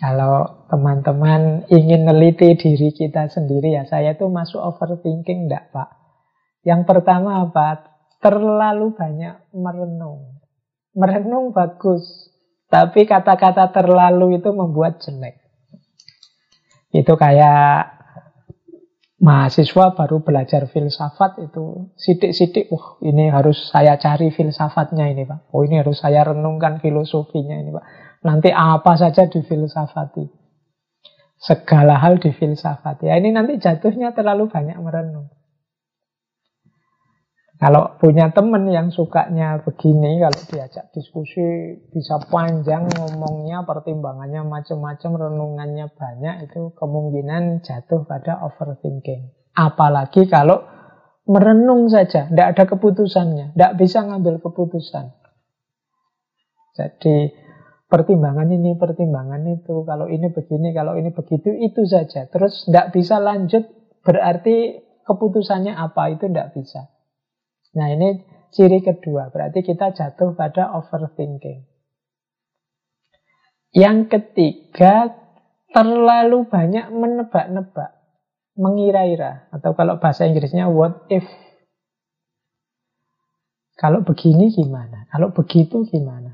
Kalau teman-teman ingin neliti diri kita sendiri ya, saya tuh masuk overthinking enggak Pak? Yang pertama apa? terlalu banyak merenung. Merenung bagus, tapi kata-kata terlalu itu membuat jelek. Itu kayak mahasiswa baru belajar filsafat itu sidik-sidik, wah ini harus saya cari filsafatnya ini Pak. Oh ini harus saya renungkan filosofinya ini Pak. Nanti apa saja di filsafati. Segala hal di filsafati. Ya ini nanti jatuhnya terlalu banyak merenung. Kalau punya teman yang sukanya begini, kalau diajak diskusi bisa panjang ngomongnya, pertimbangannya macam-macam, renungannya banyak, itu kemungkinan jatuh pada overthinking. Apalagi kalau merenung saja, tidak ada keputusannya, tidak bisa ngambil keputusan. Jadi pertimbangan ini, pertimbangan itu, kalau ini begini, kalau ini begitu, itu saja. Terus tidak bisa lanjut, berarti keputusannya apa, itu tidak bisa. Nah ini ciri kedua, berarti kita jatuh pada overthinking. Yang ketiga, terlalu banyak menebak-nebak, mengira-ira. Atau kalau bahasa Inggrisnya what if. Kalau begini gimana? Kalau begitu gimana?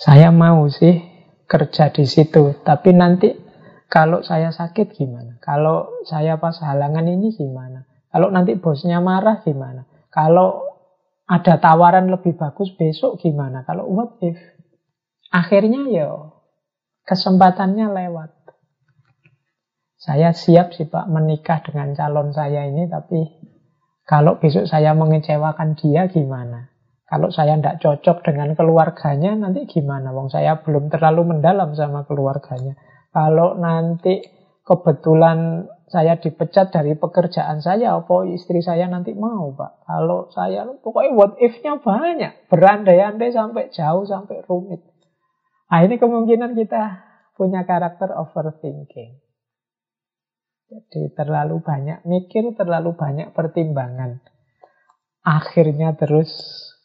Saya mau sih kerja di situ, tapi nanti kalau saya sakit gimana? Kalau saya pas halangan ini gimana? Kalau nanti bosnya marah gimana? Kalau ada tawaran lebih bagus besok gimana? Kalau what if? Akhirnya ya kesempatannya lewat. Saya siap sih Pak menikah dengan calon saya ini, tapi kalau besok saya mengecewakan dia gimana? Kalau saya tidak cocok dengan keluarganya, nanti gimana? Wong saya belum terlalu mendalam sama keluarganya. Kalau nanti kebetulan saya dipecat dari pekerjaan saya, apa istri saya nanti mau, Pak? Kalau saya, pokoknya what if-nya banyak. Berandai-andai sampai jauh, sampai rumit. Nah, ini kemungkinan kita punya karakter overthinking. Jadi terlalu banyak mikir, terlalu banyak pertimbangan. Akhirnya terus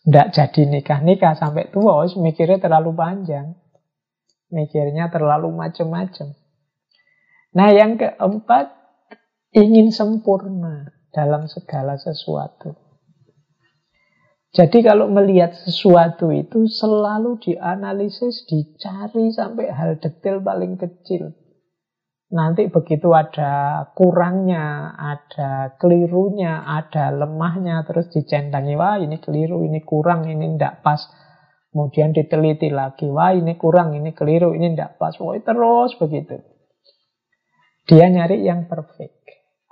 tidak jadi nikah-nikah sampai tua, mikirnya terlalu panjang. Mikirnya terlalu macam-macam. Nah yang keempat, ingin sempurna dalam segala sesuatu. Jadi kalau melihat sesuatu itu selalu dianalisis, dicari sampai hal detail paling kecil. Nanti begitu ada kurangnya, ada kelirunya, ada lemahnya, terus dicentangi, wah ini keliru, ini kurang, ini tidak pas. Kemudian diteliti lagi, wah ini kurang, ini keliru, ini tidak pas. Wah terus begitu. Dia nyari yang perfect.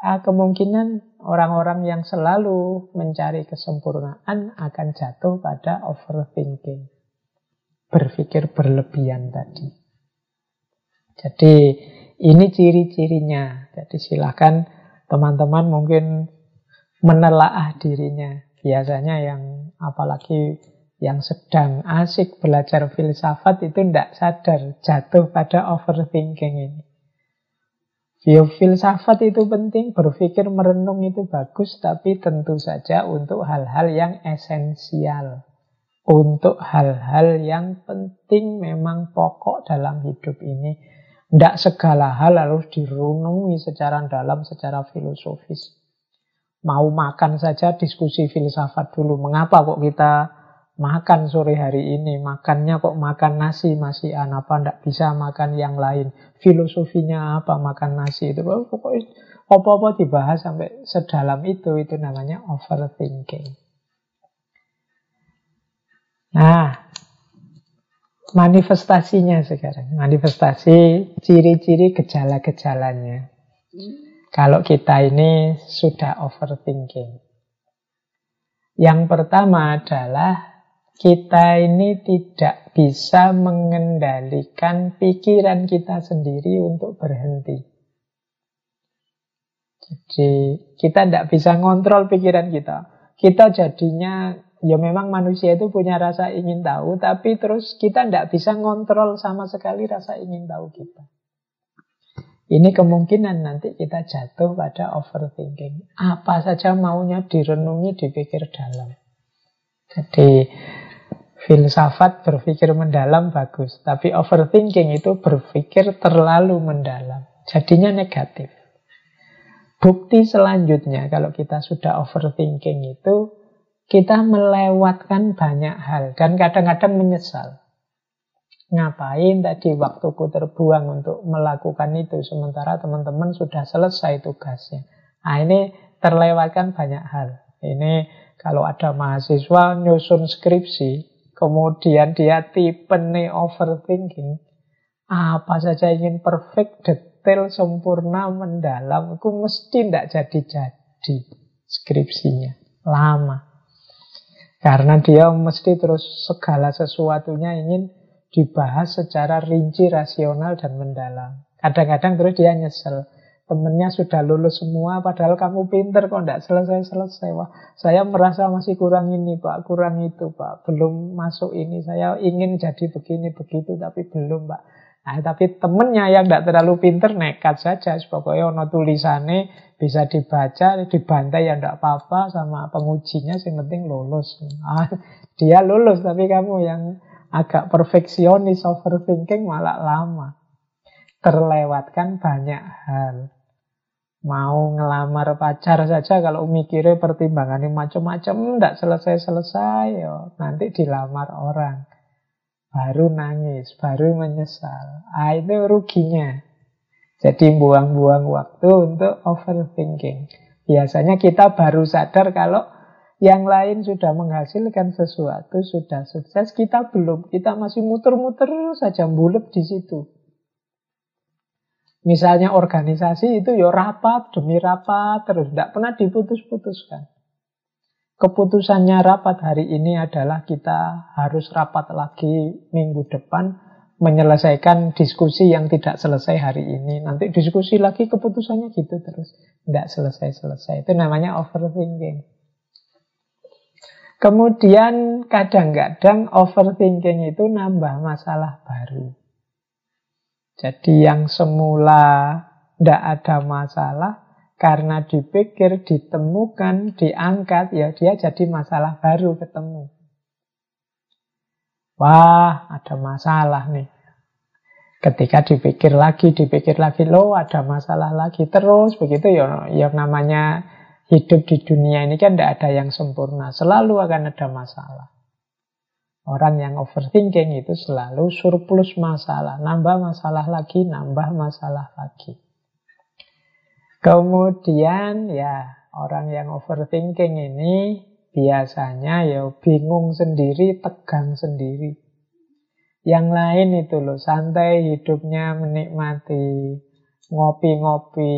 Ah, kemungkinan orang-orang yang selalu mencari kesempurnaan akan jatuh pada overthinking. Berpikir berlebihan tadi. Jadi ini ciri-cirinya. Jadi silakan teman-teman mungkin menelaah dirinya. Biasanya yang apalagi yang sedang asik belajar filsafat itu tidak sadar jatuh pada overthinking ini. Ya, filsafat itu penting, berpikir merenung itu bagus, tapi tentu saja untuk hal-hal yang esensial. Untuk hal-hal yang penting memang pokok dalam hidup ini. Tidak segala hal harus dirunungi secara dalam, secara filosofis. Mau makan saja diskusi filsafat dulu. Mengapa kok kita makan sore hari ini, makannya kok makan nasi masih apa ndak bisa makan yang lain. Filosofinya apa makan nasi itu pokoknya apa-apa dibahas sampai sedalam itu itu namanya overthinking. Nah, manifestasinya sekarang. Manifestasi ciri-ciri gejala-gejalanya. Kalau kita ini sudah overthinking. Yang pertama adalah kita ini tidak bisa mengendalikan pikiran kita sendiri untuk berhenti. Jadi kita tidak bisa ngontrol pikiran kita. Kita jadinya, ya memang manusia itu punya rasa ingin tahu, tapi terus kita tidak bisa ngontrol sama sekali rasa ingin tahu kita. Ini kemungkinan nanti kita jatuh pada overthinking. Apa saja maunya direnungi, dipikir dalam. Jadi Filsafat berpikir mendalam bagus, tapi overthinking itu berpikir terlalu mendalam. Jadinya negatif. Bukti selanjutnya kalau kita sudah overthinking itu kita melewatkan banyak hal dan kadang-kadang menyesal. Ngapain tadi waktuku terbuang untuk melakukan itu sementara teman-teman sudah selesai tugasnya. Nah ini terlewatkan banyak hal. Ini kalau ada mahasiswa nyusun skripsi, kemudian dia tipe overthinking, apa saja ingin perfect, detail, sempurna, mendalam, itu mesti tidak jadi-jadi skripsinya. Lama. Karena dia mesti terus segala sesuatunya ingin dibahas secara rinci, rasional, dan mendalam. Kadang-kadang terus dia nyesel. Temennya sudah lulus semua, padahal kamu pinter kok tidak selesai-selesai. Wah, saya merasa masih kurang ini, Pak, kurang itu, Pak. Belum masuk ini, saya ingin jadi begini, begitu, tapi belum, Pak. Nah, tapi temennya yang tidak terlalu pinter nekat saja. Pokoknya ono tulisannya bisa dibaca, dibantai ya tidak apa-apa sama pengujinya, yang penting lulus. Nah, dia lulus, tapi kamu yang agak perfeksionis, overthinking malah lama. Terlewatkan banyak hal. Mau ngelamar pacar saja kalau mikirnya pertimbangannya macam-macam, tidak selesai-selesai, nanti dilamar orang baru nangis, baru menyesal. Ah, itu ruginya. Jadi buang-buang waktu untuk overthinking. Biasanya kita baru sadar kalau yang lain sudah menghasilkan sesuatu, sudah sukses, kita belum. Kita masih muter-muter saja bulat di situ. Misalnya organisasi itu ya rapat demi rapat terus, tidak pernah diputus-putuskan. Keputusannya rapat hari ini adalah kita harus rapat lagi minggu depan menyelesaikan diskusi yang tidak selesai hari ini. Nanti diskusi lagi keputusannya gitu terus. Tidak selesai-selesai. Itu namanya overthinking. Kemudian kadang-kadang overthinking itu nambah masalah baru. Jadi yang semula tidak ada masalah, karena dipikir, ditemukan, diangkat, ya dia jadi masalah baru ketemu. Wah, ada masalah nih. Ketika dipikir lagi, dipikir lagi, loh ada masalah lagi. Terus begitu ya, yang namanya hidup di dunia ini kan tidak ada yang sempurna. Selalu akan ada masalah. Orang yang overthinking itu selalu surplus masalah. Nambah masalah lagi, nambah masalah lagi. Kemudian ya orang yang overthinking ini biasanya ya bingung sendiri, tegang sendiri. Yang lain itu loh, santai hidupnya menikmati, ngopi-ngopi,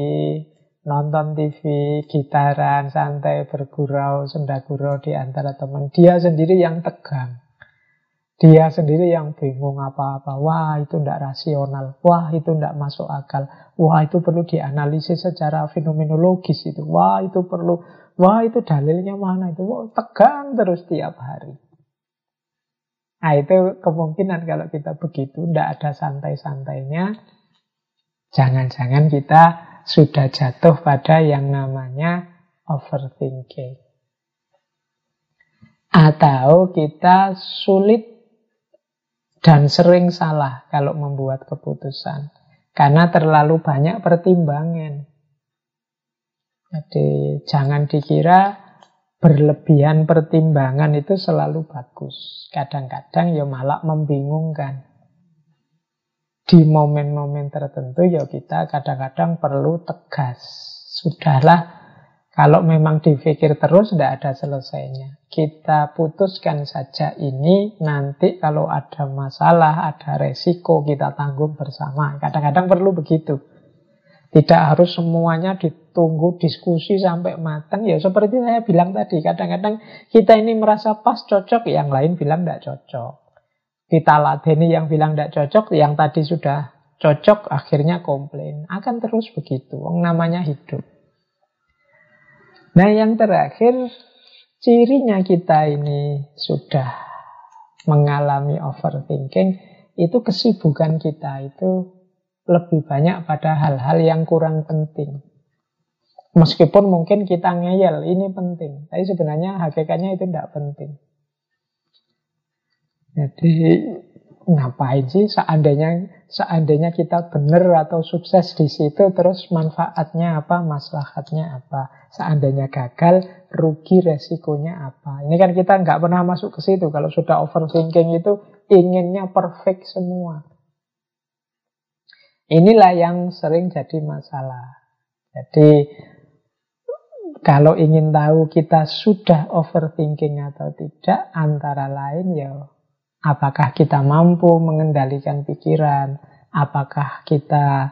nonton TV, gitaran, santai bergurau, senda gurau di antara teman. Dia sendiri yang tegang. Dia sendiri yang bingung apa-apa. Wah, itu tidak rasional. Wah, itu tidak masuk akal. Wah, itu perlu dianalisis secara fenomenologis itu. Wah, itu perlu. Wah, itu dalilnya mana itu. Wah, tegang terus tiap hari. Nah, itu kemungkinan kalau kita begitu, tidak ada santai-santainya. Jangan-jangan kita sudah jatuh pada yang namanya overthinking. Atau kita sulit dan sering salah kalau membuat keputusan karena terlalu banyak pertimbangan. Jadi jangan dikira berlebihan pertimbangan itu selalu bagus. Kadang-kadang ya malah membingungkan. Di momen-momen tertentu ya kita kadang-kadang perlu tegas. Sudahlah kalau memang dipikir terus, tidak ada selesainya. Kita putuskan saja ini, nanti kalau ada masalah, ada resiko, kita tanggung bersama. Kadang-kadang perlu begitu. Tidak harus semuanya ditunggu diskusi sampai matang. Ya seperti saya bilang tadi, kadang-kadang kita ini merasa pas cocok, yang lain bilang tidak cocok. Kita ladeni yang bilang tidak cocok, yang tadi sudah cocok, akhirnya komplain. Akan terus begitu, namanya hidup. Nah yang terakhir cirinya kita ini sudah mengalami overthinking itu kesibukan kita itu lebih banyak pada hal-hal yang kurang penting. Meskipun mungkin kita ngeyel, ini penting. Tapi sebenarnya hakikatnya itu tidak penting. Jadi ngapain sih? Seandainya seandainya kita benar atau sukses di situ terus manfaatnya apa? Maslahatnya apa? Seandainya gagal rugi resikonya apa? Ini kan kita nggak pernah masuk ke situ. Kalau sudah overthinking itu inginnya perfect semua. Inilah yang sering jadi masalah. Jadi kalau ingin tahu kita sudah overthinking atau tidak antara lain ya Apakah kita mampu mengendalikan pikiran? Apakah kita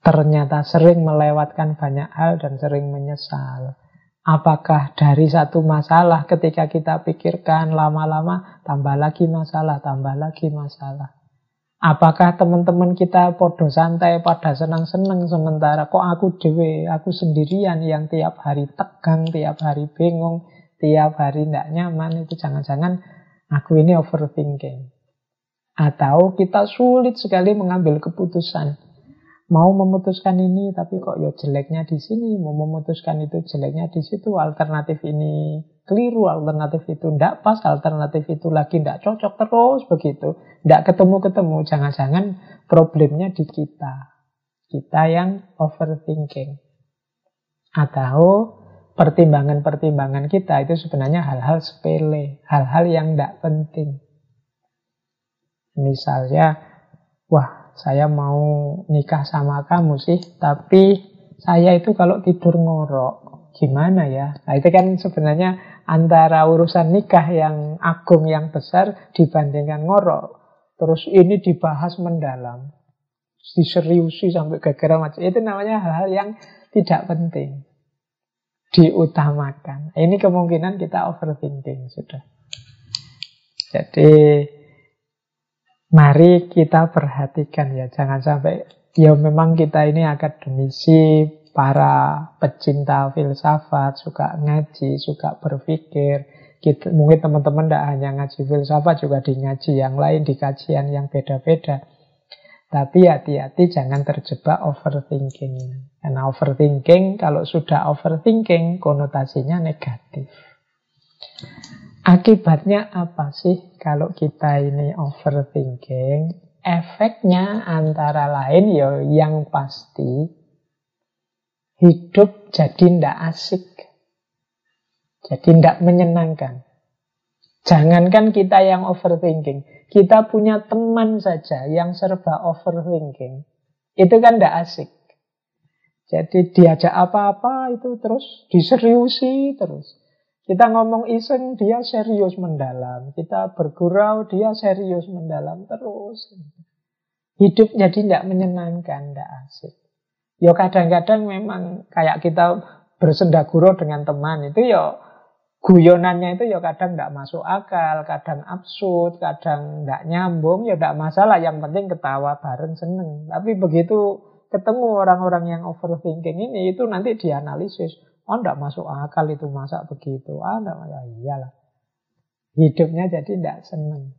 ternyata sering melewatkan banyak hal dan sering menyesal? Apakah dari satu masalah ketika kita pikirkan lama-lama tambah lagi masalah, tambah lagi masalah? Apakah teman-teman kita podo santai pada senang-senang sementara kok aku dewe, aku sendirian yang tiap hari tegang, tiap hari bingung, tiap hari tidak nyaman itu jangan-jangan Aku ini overthinking. Atau kita sulit sekali mengambil keputusan. Mau memutuskan ini tapi kok ya jeleknya di sini, mau memutuskan itu jeleknya di situ, alternatif ini keliru, alternatif itu tidak pas, alternatif itu lagi tidak cocok terus begitu. Tidak ketemu-ketemu, jangan-jangan problemnya di kita. Kita yang overthinking. Atau pertimbangan-pertimbangan kita itu sebenarnya hal-hal sepele, hal-hal yang tidak penting. Misalnya, wah saya mau nikah sama kamu sih, tapi saya itu kalau tidur ngorok, gimana ya? Nah itu kan sebenarnya antara urusan nikah yang agung, yang besar dibandingkan ngorok. Terus ini dibahas mendalam, diseriusi sampai gegara macam. Itu namanya hal-hal yang tidak penting diutamakan. Ini kemungkinan kita overthinking sudah. Jadi mari kita perhatikan ya, jangan sampai ya memang kita ini akademisi, para pecinta filsafat, suka ngaji, suka berpikir. Kita, mungkin teman-teman tidak hanya ngaji filsafat, juga di ngaji yang lain, di kajian yang beda-beda. Tapi hati-hati jangan terjebak overthinking. Karena overthinking, kalau sudah overthinking, konotasinya negatif. Akibatnya apa sih kalau kita ini overthinking? Efeknya antara lain ya yang pasti hidup jadi tidak asik. Jadi tidak menyenangkan. Jangankan kita yang overthinking, kita punya teman saja yang serba overthinking. Itu kan tidak asik. Jadi diajak apa-apa itu terus diseriusi terus. Kita ngomong iseng, dia serius mendalam. Kita bergurau, dia serius mendalam terus. Hidup jadi tidak menyenangkan, tidak asik. Ya kadang-kadang memang kayak kita bersendaguro dengan teman itu ya guyonannya itu ya kadang tidak masuk akal, kadang absurd, kadang tidak nyambung, ya tidak masalah. Yang penting ketawa bareng seneng. Tapi begitu ketemu orang-orang yang overthinking ini, itu nanti dianalisis. Oh, tidak masuk akal itu masa begitu. Ah, tidak, ya iyalah. Hidupnya jadi tidak seneng.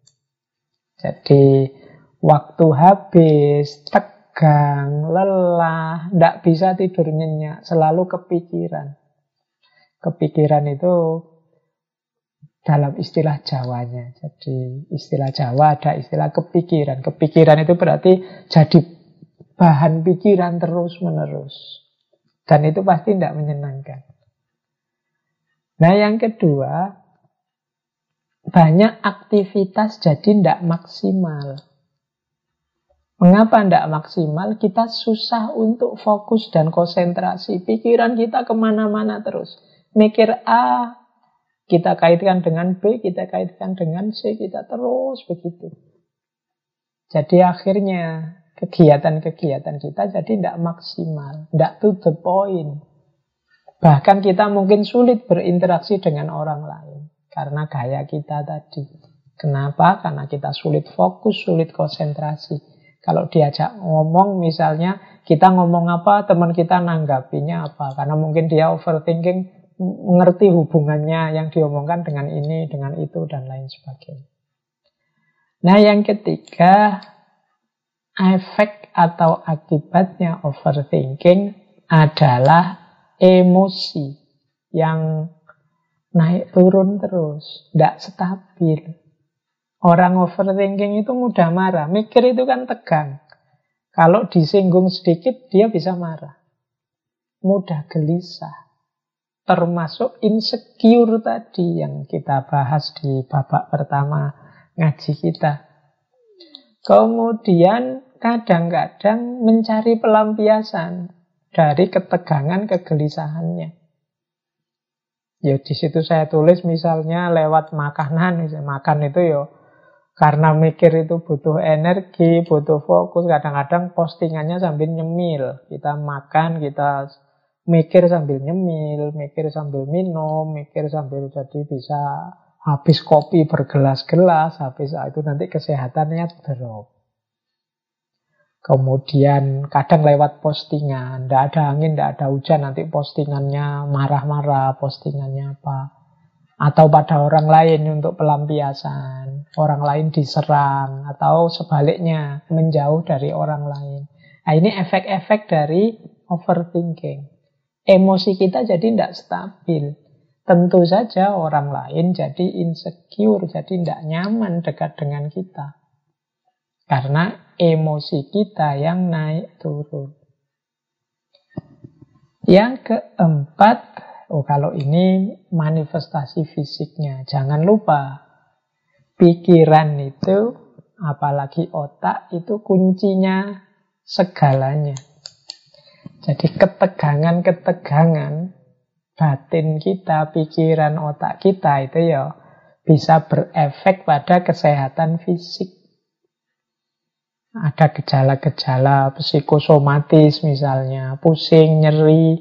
Jadi waktu habis, tegang, lelah, tidak bisa tidur nyenyak, selalu kepikiran. Kepikiran itu dalam istilah Jawanya. Jadi istilah Jawa ada istilah kepikiran. Kepikiran itu berarti jadi bahan pikiran terus-menerus. Dan itu pasti tidak menyenangkan. Nah yang kedua, banyak aktivitas jadi tidak maksimal. Mengapa tidak maksimal? Kita susah untuk fokus dan konsentrasi. Pikiran kita ke mana-mana terus. Mikir A, kita kaitkan dengan B, kita kaitkan dengan C, kita terus begitu. Jadi akhirnya kegiatan-kegiatan kita jadi tidak maksimal, tidak to the point. Bahkan kita mungkin sulit berinteraksi dengan orang lain karena gaya kita tadi. Kenapa? Karena kita sulit fokus, sulit konsentrasi. Kalau diajak ngomong misalnya, kita ngomong apa, teman kita nanggapinya apa. Karena mungkin dia overthinking, mengerti hubungannya yang diomongkan dengan ini, dengan itu, dan lain sebagainya. Nah, yang ketiga, efek atau akibatnya overthinking adalah emosi yang naik turun terus, tidak stabil. Orang overthinking itu mudah marah. Mikir itu kan tegang. Kalau disinggung sedikit, dia bisa marah. Mudah gelisah. Termasuk insecure tadi yang kita bahas di babak pertama ngaji kita. Kemudian kadang-kadang mencari pelampiasan dari ketegangan kegelisahannya. Ya di situ saya tulis misalnya lewat makanan, misalnya makan itu ya karena mikir itu butuh energi, butuh fokus. Kadang-kadang postingannya sambil nyemil. Kita makan, kita mikir sambil nyemil, mikir sambil minum, mikir sambil jadi bisa habis kopi bergelas-gelas, habis ah, itu nanti kesehatannya drop. Kemudian kadang lewat postingan, tidak ada angin, tidak ada hujan, nanti postingannya marah-marah, postingannya apa. Atau pada orang lain untuk pelampiasan, orang lain diserang, atau sebaliknya menjauh dari orang lain. Nah ini efek-efek dari overthinking. Emosi kita jadi tidak stabil. Tentu saja orang lain jadi insecure, jadi tidak nyaman dekat dengan kita. Karena emosi kita yang naik turun. Yang keempat, oh kalau ini manifestasi fisiknya, jangan lupa pikiran itu, apalagi otak itu kuncinya segalanya. Jadi ketegangan-ketegangan batin kita, pikiran otak kita itu ya bisa berefek pada kesehatan fisik. Ada gejala-gejala psikosomatis misalnya, pusing, nyeri,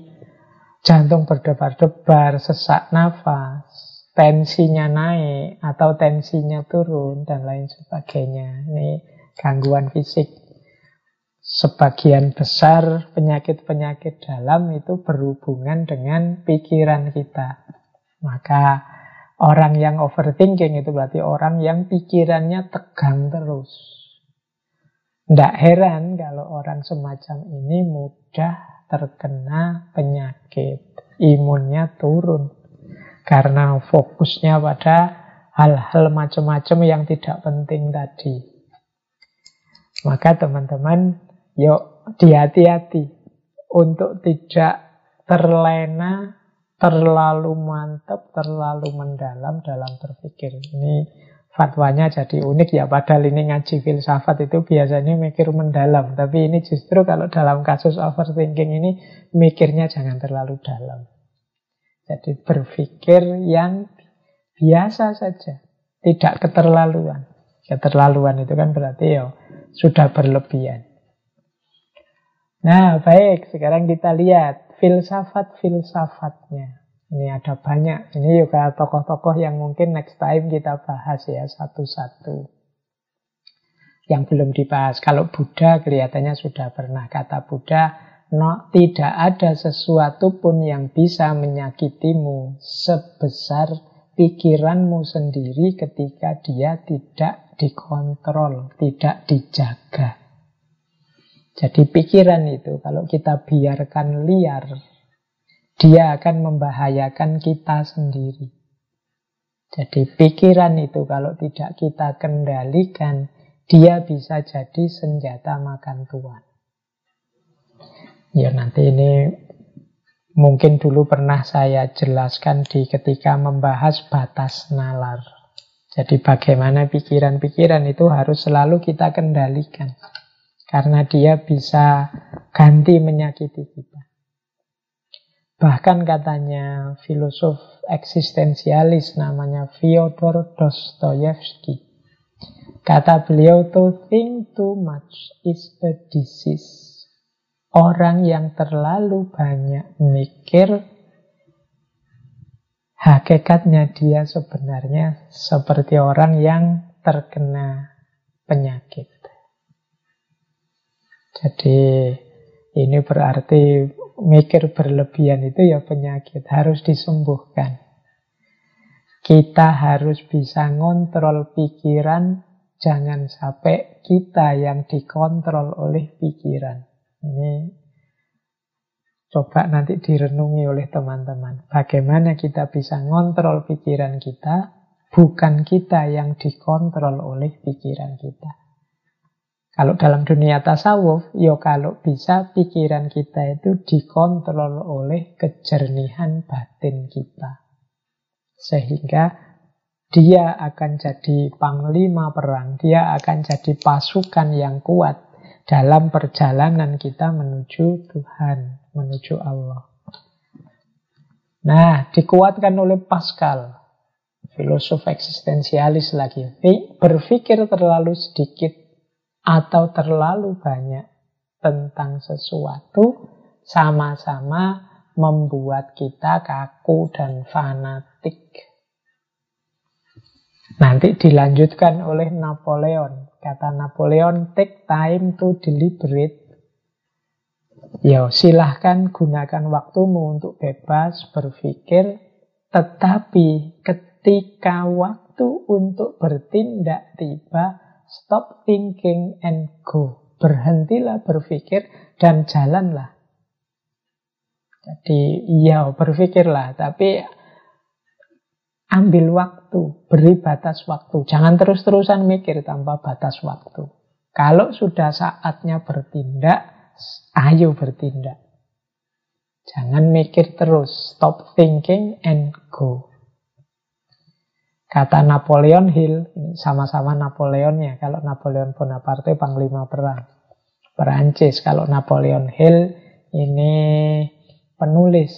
jantung berdebar-debar, sesak nafas, tensinya naik atau tensinya turun dan lain sebagainya. Ini gangguan fisik. Sebagian besar penyakit-penyakit dalam itu berhubungan dengan pikiran kita. Maka orang yang overthinking itu berarti orang yang pikirannya tegang terus. Tidak heran kalau orang semacam ini mudah terkena penyakit. Imunnya turun. Karena fokusnya pada hal-hal macam-macam yang tidak penting tadi. Maka teman-teman, yuk dihati-hati untuk tidak terlena, terlalu mantap, terlalu mendalam dalam berpikir. Ini fatwanya jadi unik ya padahal ini ngaji filsafat itu biasanya mikir mendalam. Tapi ini justru kalau dalam kasus overthinking ini mikirnya jangan terlalu dalam. Jadi berpikir yang biasa saja tidak keterlaluan. Keterlaluan itu kan berarti ya sudah berlebihan nah baik sekarang kita lihat filsafat-filsafatnya ini ada banyak. Ini juga tokoh-tokoh yang mungkin next time kita bahas ya satu-satu. Yang belum dibahas. Kalau Buddha kelihatannya sudah pernah. Kata Buddha, no, tidak ada sesuatu pun yang bisa menyakitimu sebesar pikiranmu sendiri ketika dia tidak dikontrol, tidak dijaga. Jadi pikiran itu kalau kita biarkan liar, dia akan membahayakan kita sendiri. Jadi pikiran itu kalau tidak kita kendalikan, dia bisa jadi senjata makan tuan. Ya nanti ini mungkin dulu pernah saya jelaskan di ketika membahas batas nalar. Jadi bagaimana pikiran-pikiran itu harus selalu kita kendalikan. Karena dia bisa ganti menyakiti kita. Bahkan katanya filosof eksistensialis namanya Fyodor Dostoyevsky. Kata beliau, to think too much is a disease. Orang yang terlalu banyak mikir, hakikatnya dia sebenarnya seperti orang yang terkena penyakit. Jadi ini berarti mikir berlebihan itu ya penyakit, harus disembuhkan. Kita harus bisa ngontrol pikiran, jangan sampai kita yang dikontrol oleh pikiran. Ini coba nanti direnungi oleh teman-teman. Bagaimana kita bisa ngontrol pikiran kita, Bukan kita yang dikontrol oleh pikiran kita. Kalau dalam dunia tasawuf, ya kalau bisa pikiran kita itu dikontrol oleh kejernihan batin kita. Sehingga dia akan jadi panglima perang, dia akan jadi pasukan yang kuat dalam perjalanan kita menuju Tuhan, menuju Allah. Nah, dikuatkan oleh Pascal, filosof eksistensialis lagi. Berpikir terlalu sedikit atau terlalu banyak tentang sesuatu sama-sama membuat kita kaku dan fanatik. Nanti dilanjutkan oleh Napoleon. Kata Napoleon, take time to deliberate Ya, silahkan gunakan waktumu untuk bebas berpikir, tetapi ketika waktu untuk bertindak tiba, stop thinking and go. Berhentilah berpikir dan jalanlah. Jadi, iya berpikirlah, tapi ambil waktu, beri batas waktu. Jangan terus-terusan mikir tanpa batas waktu. Kalau sudah saatnya bertindak, ayo bertindak. Jangan mikir terus, stop thinking and go. Kata Napoleon Hill, sama-sama Napoleon ya, kalau Napoleon Bonaparte panglima perang. Perancis, kalau Napoleon Hill ini penulis,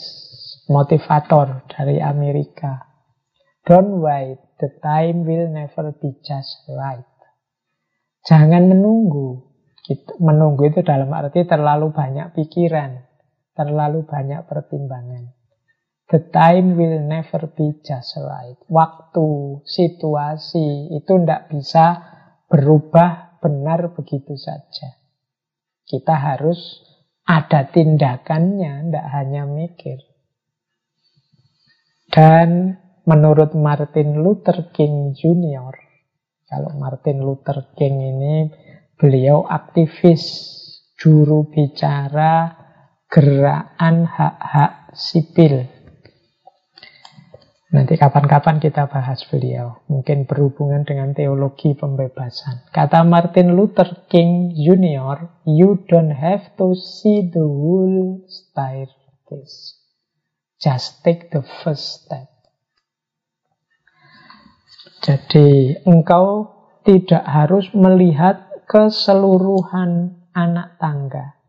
motivator dari Amerika. Don't wait, the time will never be just right. Jangan menunggu. Menunggu itu dalam arti terlalu banyak pikiran, terlalu banyak pertimbangan. The time will never be just right. Waktu, situasi itu tidak bisa berubah benar begitu saja. Kita harus ada tindakannya, tidak hanya mikir. Dan menurut Martin Luther King Jr., kalau Martin Luther King ini Beliau aktivis juru bicara gerakan hak-hak sipil. Nanti kapan-kapan kita bahas beliau. Mungkin berhubungan dengan teologi pembebasan. Kata Martin Luther King Jr., you don't have to see the whole staircase. Just take the first step. Jadi engkau tidak harus melihat keseluruhan anak tangga.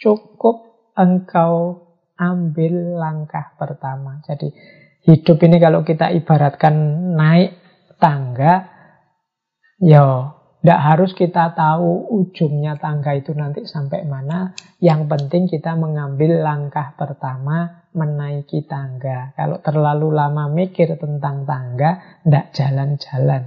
Cukup engkau ambil langkah pertama. Jadi hidup ini kalau kita ibaratkan naik tangga, ya tidak harus kita tahu ujungnya tangga itu nanti sampai mana. Yang penting kita mengambil langkah pertama menaiki tangga. Kalau terlalu lama mikir tentang tangga, tidak jalan-jalan.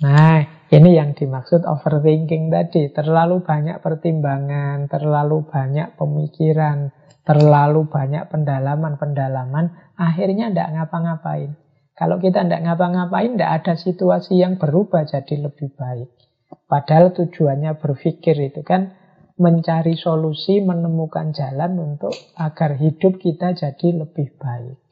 Nah, ini yang dimaksud overthinking tadi. Terlalu banyak pertimbangan, terlalu banyak pemikiran, terlalu banyak pendalaman-pendalaman, akhirnya tidak ngapa-ngapain. Kalau kita tidak ngapa-ngapain, tidak ada situasi yang berubah jadi lebih baik. Padahal tujuannya berpikir itu kan mencari solusi, menemukan jalan untuk agar hidup kita jadi lebih baik.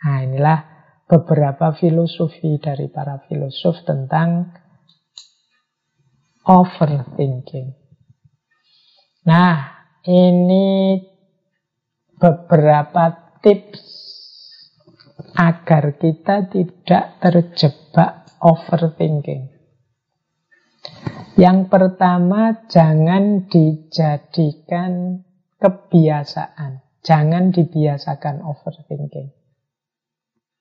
Nah inilah beberapa filosofi dari para filosof tentang overthinking. Nah, ini beberapa tips agar kita tidak terjebak overthinking. Yang pertama, jangan dijadikan kebiasaan. Jangan dibiasakan overthinking.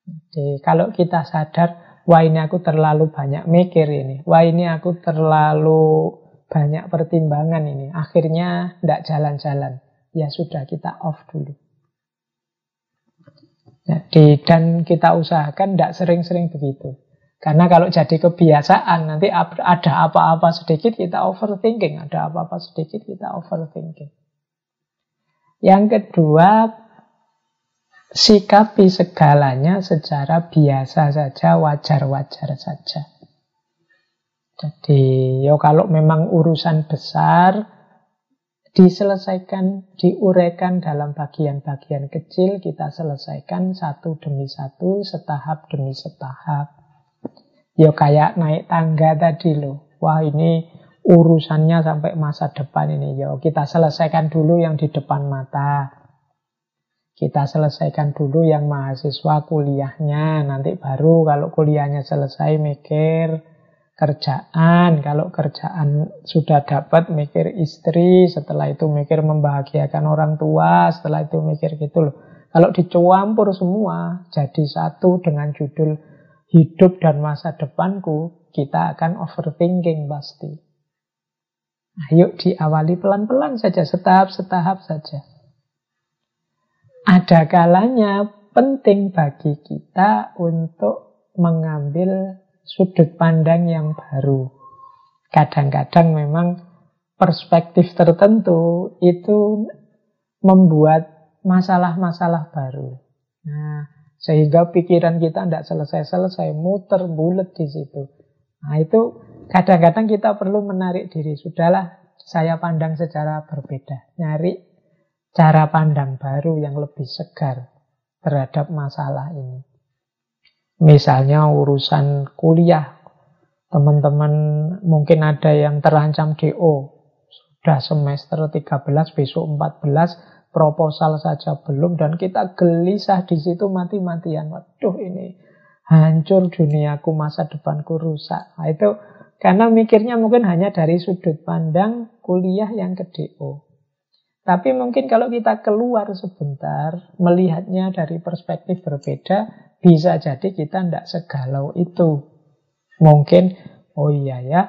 Jadi kalau kita sadar, wah ini aku terlalu banyak mikir ini, wah ini aku terlalu banyak pertimbangan ini, akhirnya tidak jalan-jalan. Ya sudah, kita off dulu. Jadi, dan kita usahakan tidak sering-sering begitu. Karena kalau jadi kebiasaan, nanti ada apa-apa sedikit kita overthinking, ada apa-apa sedikit kita overthinking. Yang kedua, sikapi segalanya secara biasa saja, wajar-wajar saja. Jadi, yo kalau memang urusan besar, diselesaikan, diuraikan dalam bagian-bagian kecil, kita selesaikan satu demi satu, setahap demi setahap. Ya kayak naik tangga tadi loh. Wah ini urusannya sampai masa depan ini. Ya kita selesaikan dulu yang di depan mata. Kita selesaikan dulu yang mahasiswa kuliahnya. Nanti baru kalau kuliahnya selesai mikir kerjaan. Kalau kerjaan sudah dapat mikir istri, setelah itu mikir membahagiakan orang tua, setelah itu mikir gitu loh. Kalau dicampur semua jadi satu dengan judul hidup dan masa depanku, kita akan overthinking pasti. Ayo diawali pelan-pelan saja, setahap-setahap saja. Ada kalanya penting bagi kita untuk mengambil sudut pandang yang baru. Kadang-kadang memang perspektif tertentu itu membuat masalah-masalah baru. Nah, sehingga pikiran kita tidak selesai-selesai, muter bulat di situ. Nah, itu kadang-kadang kita perlu menarik diri. Sudahlah, saya pandang secara berbeda. Nyari cara pandang baru yang lebih segar terhadap masalah ini. Misalnya urusan kuliah, teman-teman mungkin ada yang terancam DO, sudah semester 13, besok 14, proposal saja belum, dan kita gelisah di situ mati-matian. Waduh ini hancur duniaku, masa depanku rusak. Nah, itu karena mikirnya mungkin hanya dari sudut pandang kuliah yang ke DO. Tapi mungkin kalau kita keluar sebentar, melihatnya dari perspektif berbeda, bisa jadi kita tidak segalau itu. Mungkin, oh iya ya,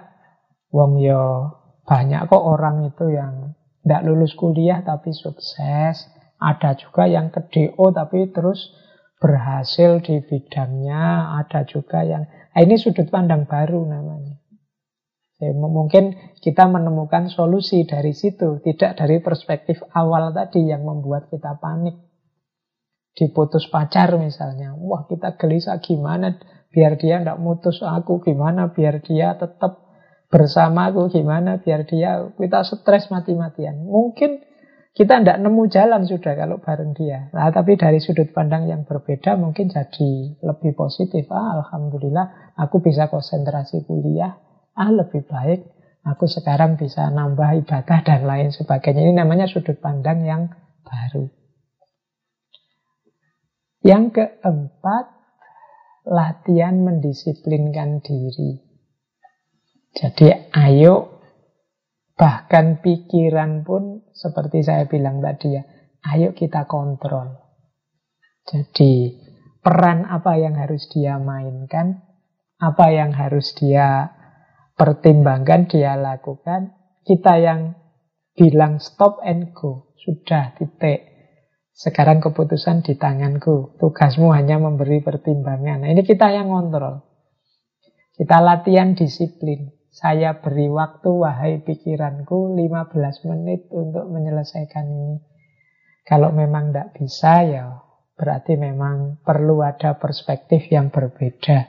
wong yo banyak kok orang itu yang tidak lulus kuliah tapi sukses. Ada juga yang ke DO tapi terus berhasil di bidangnya. Ada juga yang, nah ini sudut pandang baru namanya. Ya, mungkin kita menemukan solusi dari situ, tidak dari perspektif awal tadi yang membuat kita panik diputus pacar misalnya. Wah kita gelisah gimana biar dia tidak mutus aku, gimana biar dia tetap bersama aku, gimana biar dia kita stres mati-matian. Mungkin kita tidak nemu jalan sudah kalau bareng dia. Nah, tapi dari sudut pandang yang berbeda mungkin jadi lebih positif. Ah, Alhamdulillah aku bisa konsentrasi kuliah. Ah, lebih baik aku sekarang bisa nambah ibadah dan lain sebagainya. Ini namanya sudut pandang yang baru. Yang keempat, latihan mendisiplinkan diri. Jadi ayo bahkan pikiran pun seperti saya bilang tadi ya, ayo kita kontrol. Jadi peran apa yang harus dia mainkan, apa yang harus dia pertimbangkan, dia lakukan. Kita yang bilang stop and go, sudah titik. Sekarang keputusan di tanganku. Tugasmu hanya memberi pertimbangan. Nah, ini kita yang ngontrol. Kita latihan disiplin. Saya beri waktu, wahai pikiranku, 15 menit untuk menyelesaikan ini. Kalau memang tidak bisa, ya berarti memang perlu ada perspektif yang berbeda.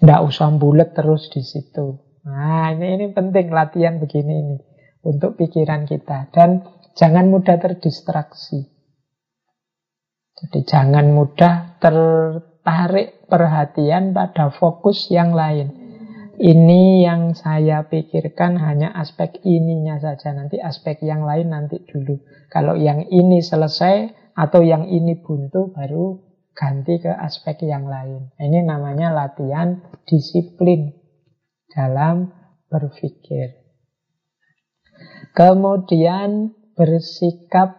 Tidak usah bulat terus di situ. Nah, ini, ini penting latihan begini ini untuk pikiran kita. Dan jangan mudah terdistraksi. Jadi jangan mudah tertarik perhatian pada fokus yang lain. Ini yang saya pikirkan hanya aspek ininya saja. Nanti aspek yang lain nanti dulu. Kalau yang ini selesai atau yang ini buntu baru ganti ke aspek yang lain. Ini namanya latihan disiplin dalam berpikir. Kemudian bersikap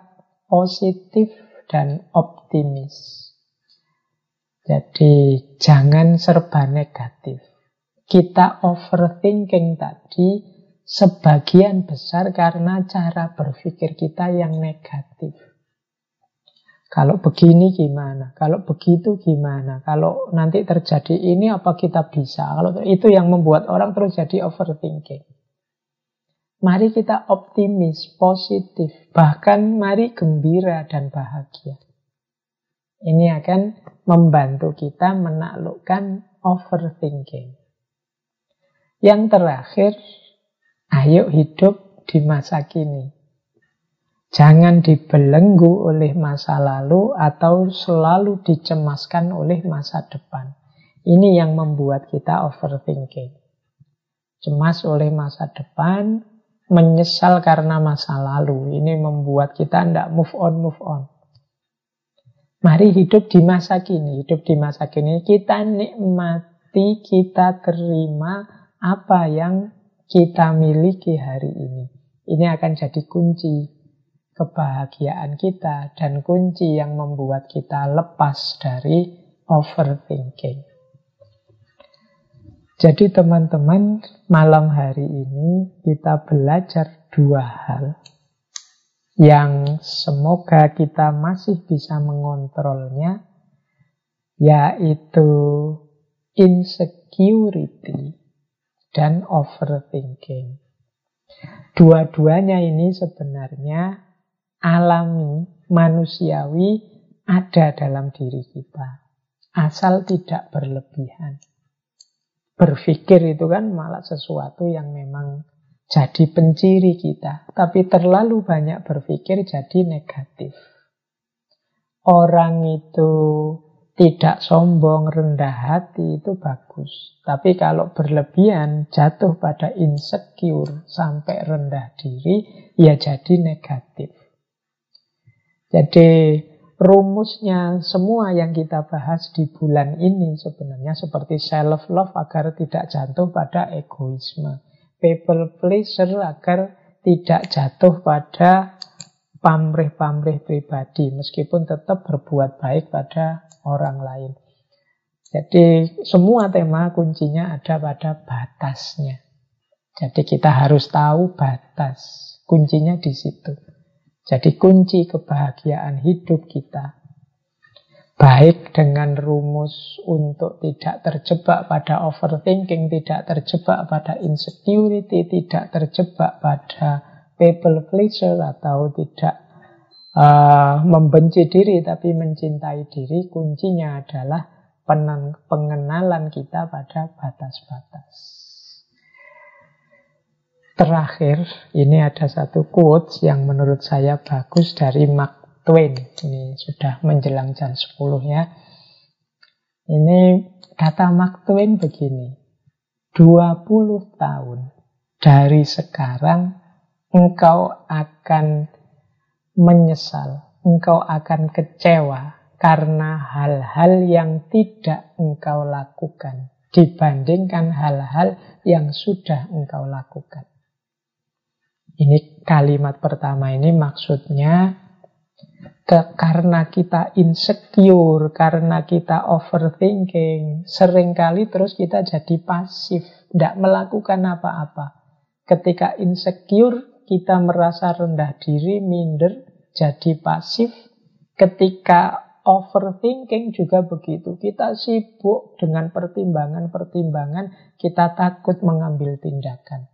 positif dan optimis. Jadi jangan serba negatif. Kita overthinking tadi sebagian besar karena cara berpikir kita yang negatif. Kalau begini gimana? Kalau begitu gimana? Kalau nanti terjadi ini apa kita bisa? Kalau itu yang membuat orang terus jadi overthinking. Mari kita optimis, positif, bahkan mari gembira dan bahagia. Ini akan membantu kita menaklukkan overthinking. Yang terakhir, ayo hidup di masa kini. Jangan dibelenggu oleh masa lalu atau selalu dicemaskan oleh masa depan. Ini yang membuat kita overthinking. Cemas oleh masa depan, menyesal karena masa lalu. Ini membuat kita tidak move on, move on. Mari hidup di masa kini. Hidup di masa kini kita nikmati, kita terima apa yang kita miliki hari ini. Ini akan jadi kunci kebahagiaan kita dan kunci yang membuat kita lepas dari overthinking. Jadi teman-teman, malam hari ini kita belajar dua hal yang semoga kita masih bisa mengontrolnya, yaitu insecurity dan overthinking. Dua-duanya ini sebenarnya alami, manusiawi, ada dalam diri kita. Asal tidak berlebihan berpikir itu kan malah sesuatu yang memang jadi penciri kita. Tapi terlalu banyak berpikir jadi negatif. Orang itu tidak sombong, rendah hati itu bagus. Tapi kalau berlebihan, jatuh pada insecure sampai rendah diri, ya jadi negatif. Jadi rumusnya semua yang kita bahas di bulan ini sebenarnya seperti self love agar tidak jatuh pada egoisme, people pleasure agar tidak jatuh pada pamrih-pamrih pribadi meskipun tetap berbuat baik pada orang lain. Jadi semua tema kuncinya ada pada batasnya. Jadi kita harus tahu batas. Kuncinya di situ. Jadi kunci kebahagiaan hidup kita baik dengan rumus untuk tidak terjebak pada overthinking, tidak terjebak pada insecurity, tidak terjebak pada people pleasure atau tidak uh, membenci diri tapi mencintai diri, kuncinya adalah pengenalan kita pada batas-batas. Terakhir, ini ada satu quotes yang menurut saya bagus dari Mark Twain. Ini sudah menjelang jam 10 ya. Ini kata Mark Twain begini. 20 tahun dari sekarang engkau akan menyesal, engkau akan kecewa karena hal-hal yang tidak engkau lakukan dibandingkan hal-hal yang sudah engkau lakukan. Ini kalimat pertama ini maksudnya ke, karena kita insecure, karena kita overthinking, sering kali terus kita jadi pasif, tidak melakukan apa-apa. Ketika insecure, kita merasa rendah diri, minder, jadi pasif. Ketika overthinking juga begitu. Kita sibuk dengan pertimbangan-pertimbangan, kita takut mengambil tindakan.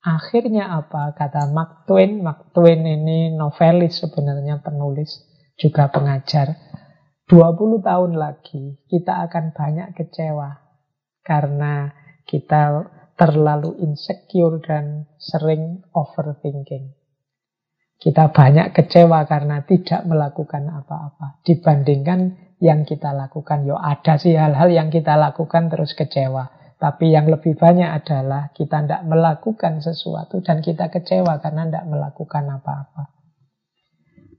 Akhirnya apa? Kata Mark Twain. Mark Twain ini novelis sebenarnya penulis, juga pengajar. 20 tahun lagi kita akan banyak kecewa karena kita terlalu insecure dan sering overthinking. Kita banyak kecewa karena tidak melakukan apa-apa dibandingkan yang kita lakukan. Yo ada sih hal-hal yang kita lakukan terus kecewa. Tapi yang lebih banyak adalah kita tidak melakukan sesuatu dan kita kecewa karena tidak melakukan apa-apa.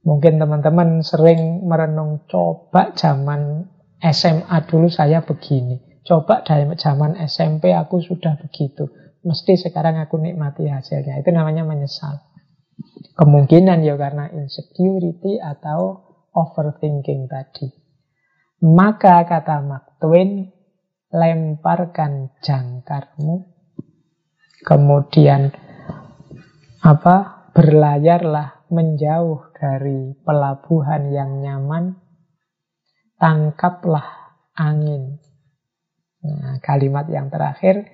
Mungkin teman-teman sering merenung, coba zaman SMA dulu saya begini. Coba dari zaman SMP aku sudah begitu. Mesti sekarang aku nikmati hasilnya. Itu namanya menyesal. Kemungkinan ya karena insecurity atau overthinking tadi. Maka kata Mark Twain, lemparkan jangkarmu, kemudian apa berlayarlah menjauh dari pelabuhan yang nyaman, tangkaplah angin. Nah, kalimat yang terakhir,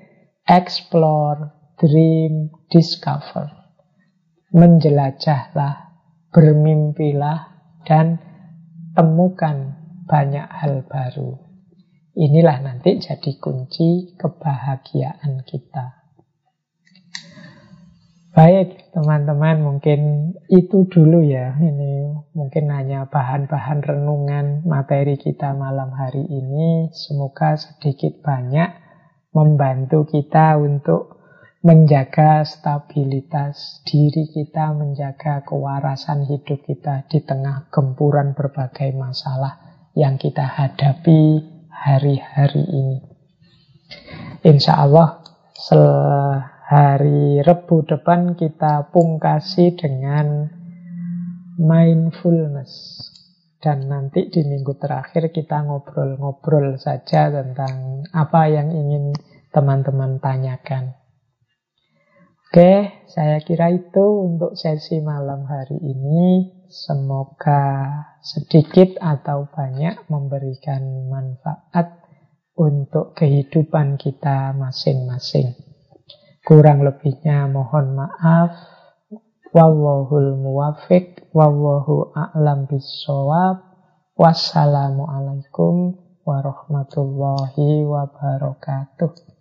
explore, dream, discover. Menjelajahlah, bermimpilah, dan temukan banyak hal baru. Inilah nanti jadi kunci kebahagiaan kita. Baik, teman-teman, mungkin itu dulu ya. Ini mungkin hanya bahan-bahan renungan materi kita malam hari ini. Semoga sedikit banyak membantu kita untuk menjaga stabilitas diri kita, menjaga kewarasan hidup kita di tengah gempuran berbagai masalah yang kita hadapi hari-hari ini. Insya Allah, hari Rebu depan kita pungkasi dengan mindfulness. Dan nanti di minggu terakhir kita ngobrol-ngobrol saja tentang apa yang ingin teman-teman tanyakan. Oke, saya kira itu untuk sesi malam hari ini. Semoga sedikit atau banyak memberikan manfaat untuk kehidupan kita masing-masing. Kurang lebihnya mohon maaf. Wallahul muwafiq. Wallahu a'lam bisawab. Wassalamualaikum warahmatullahi wabarakatuh.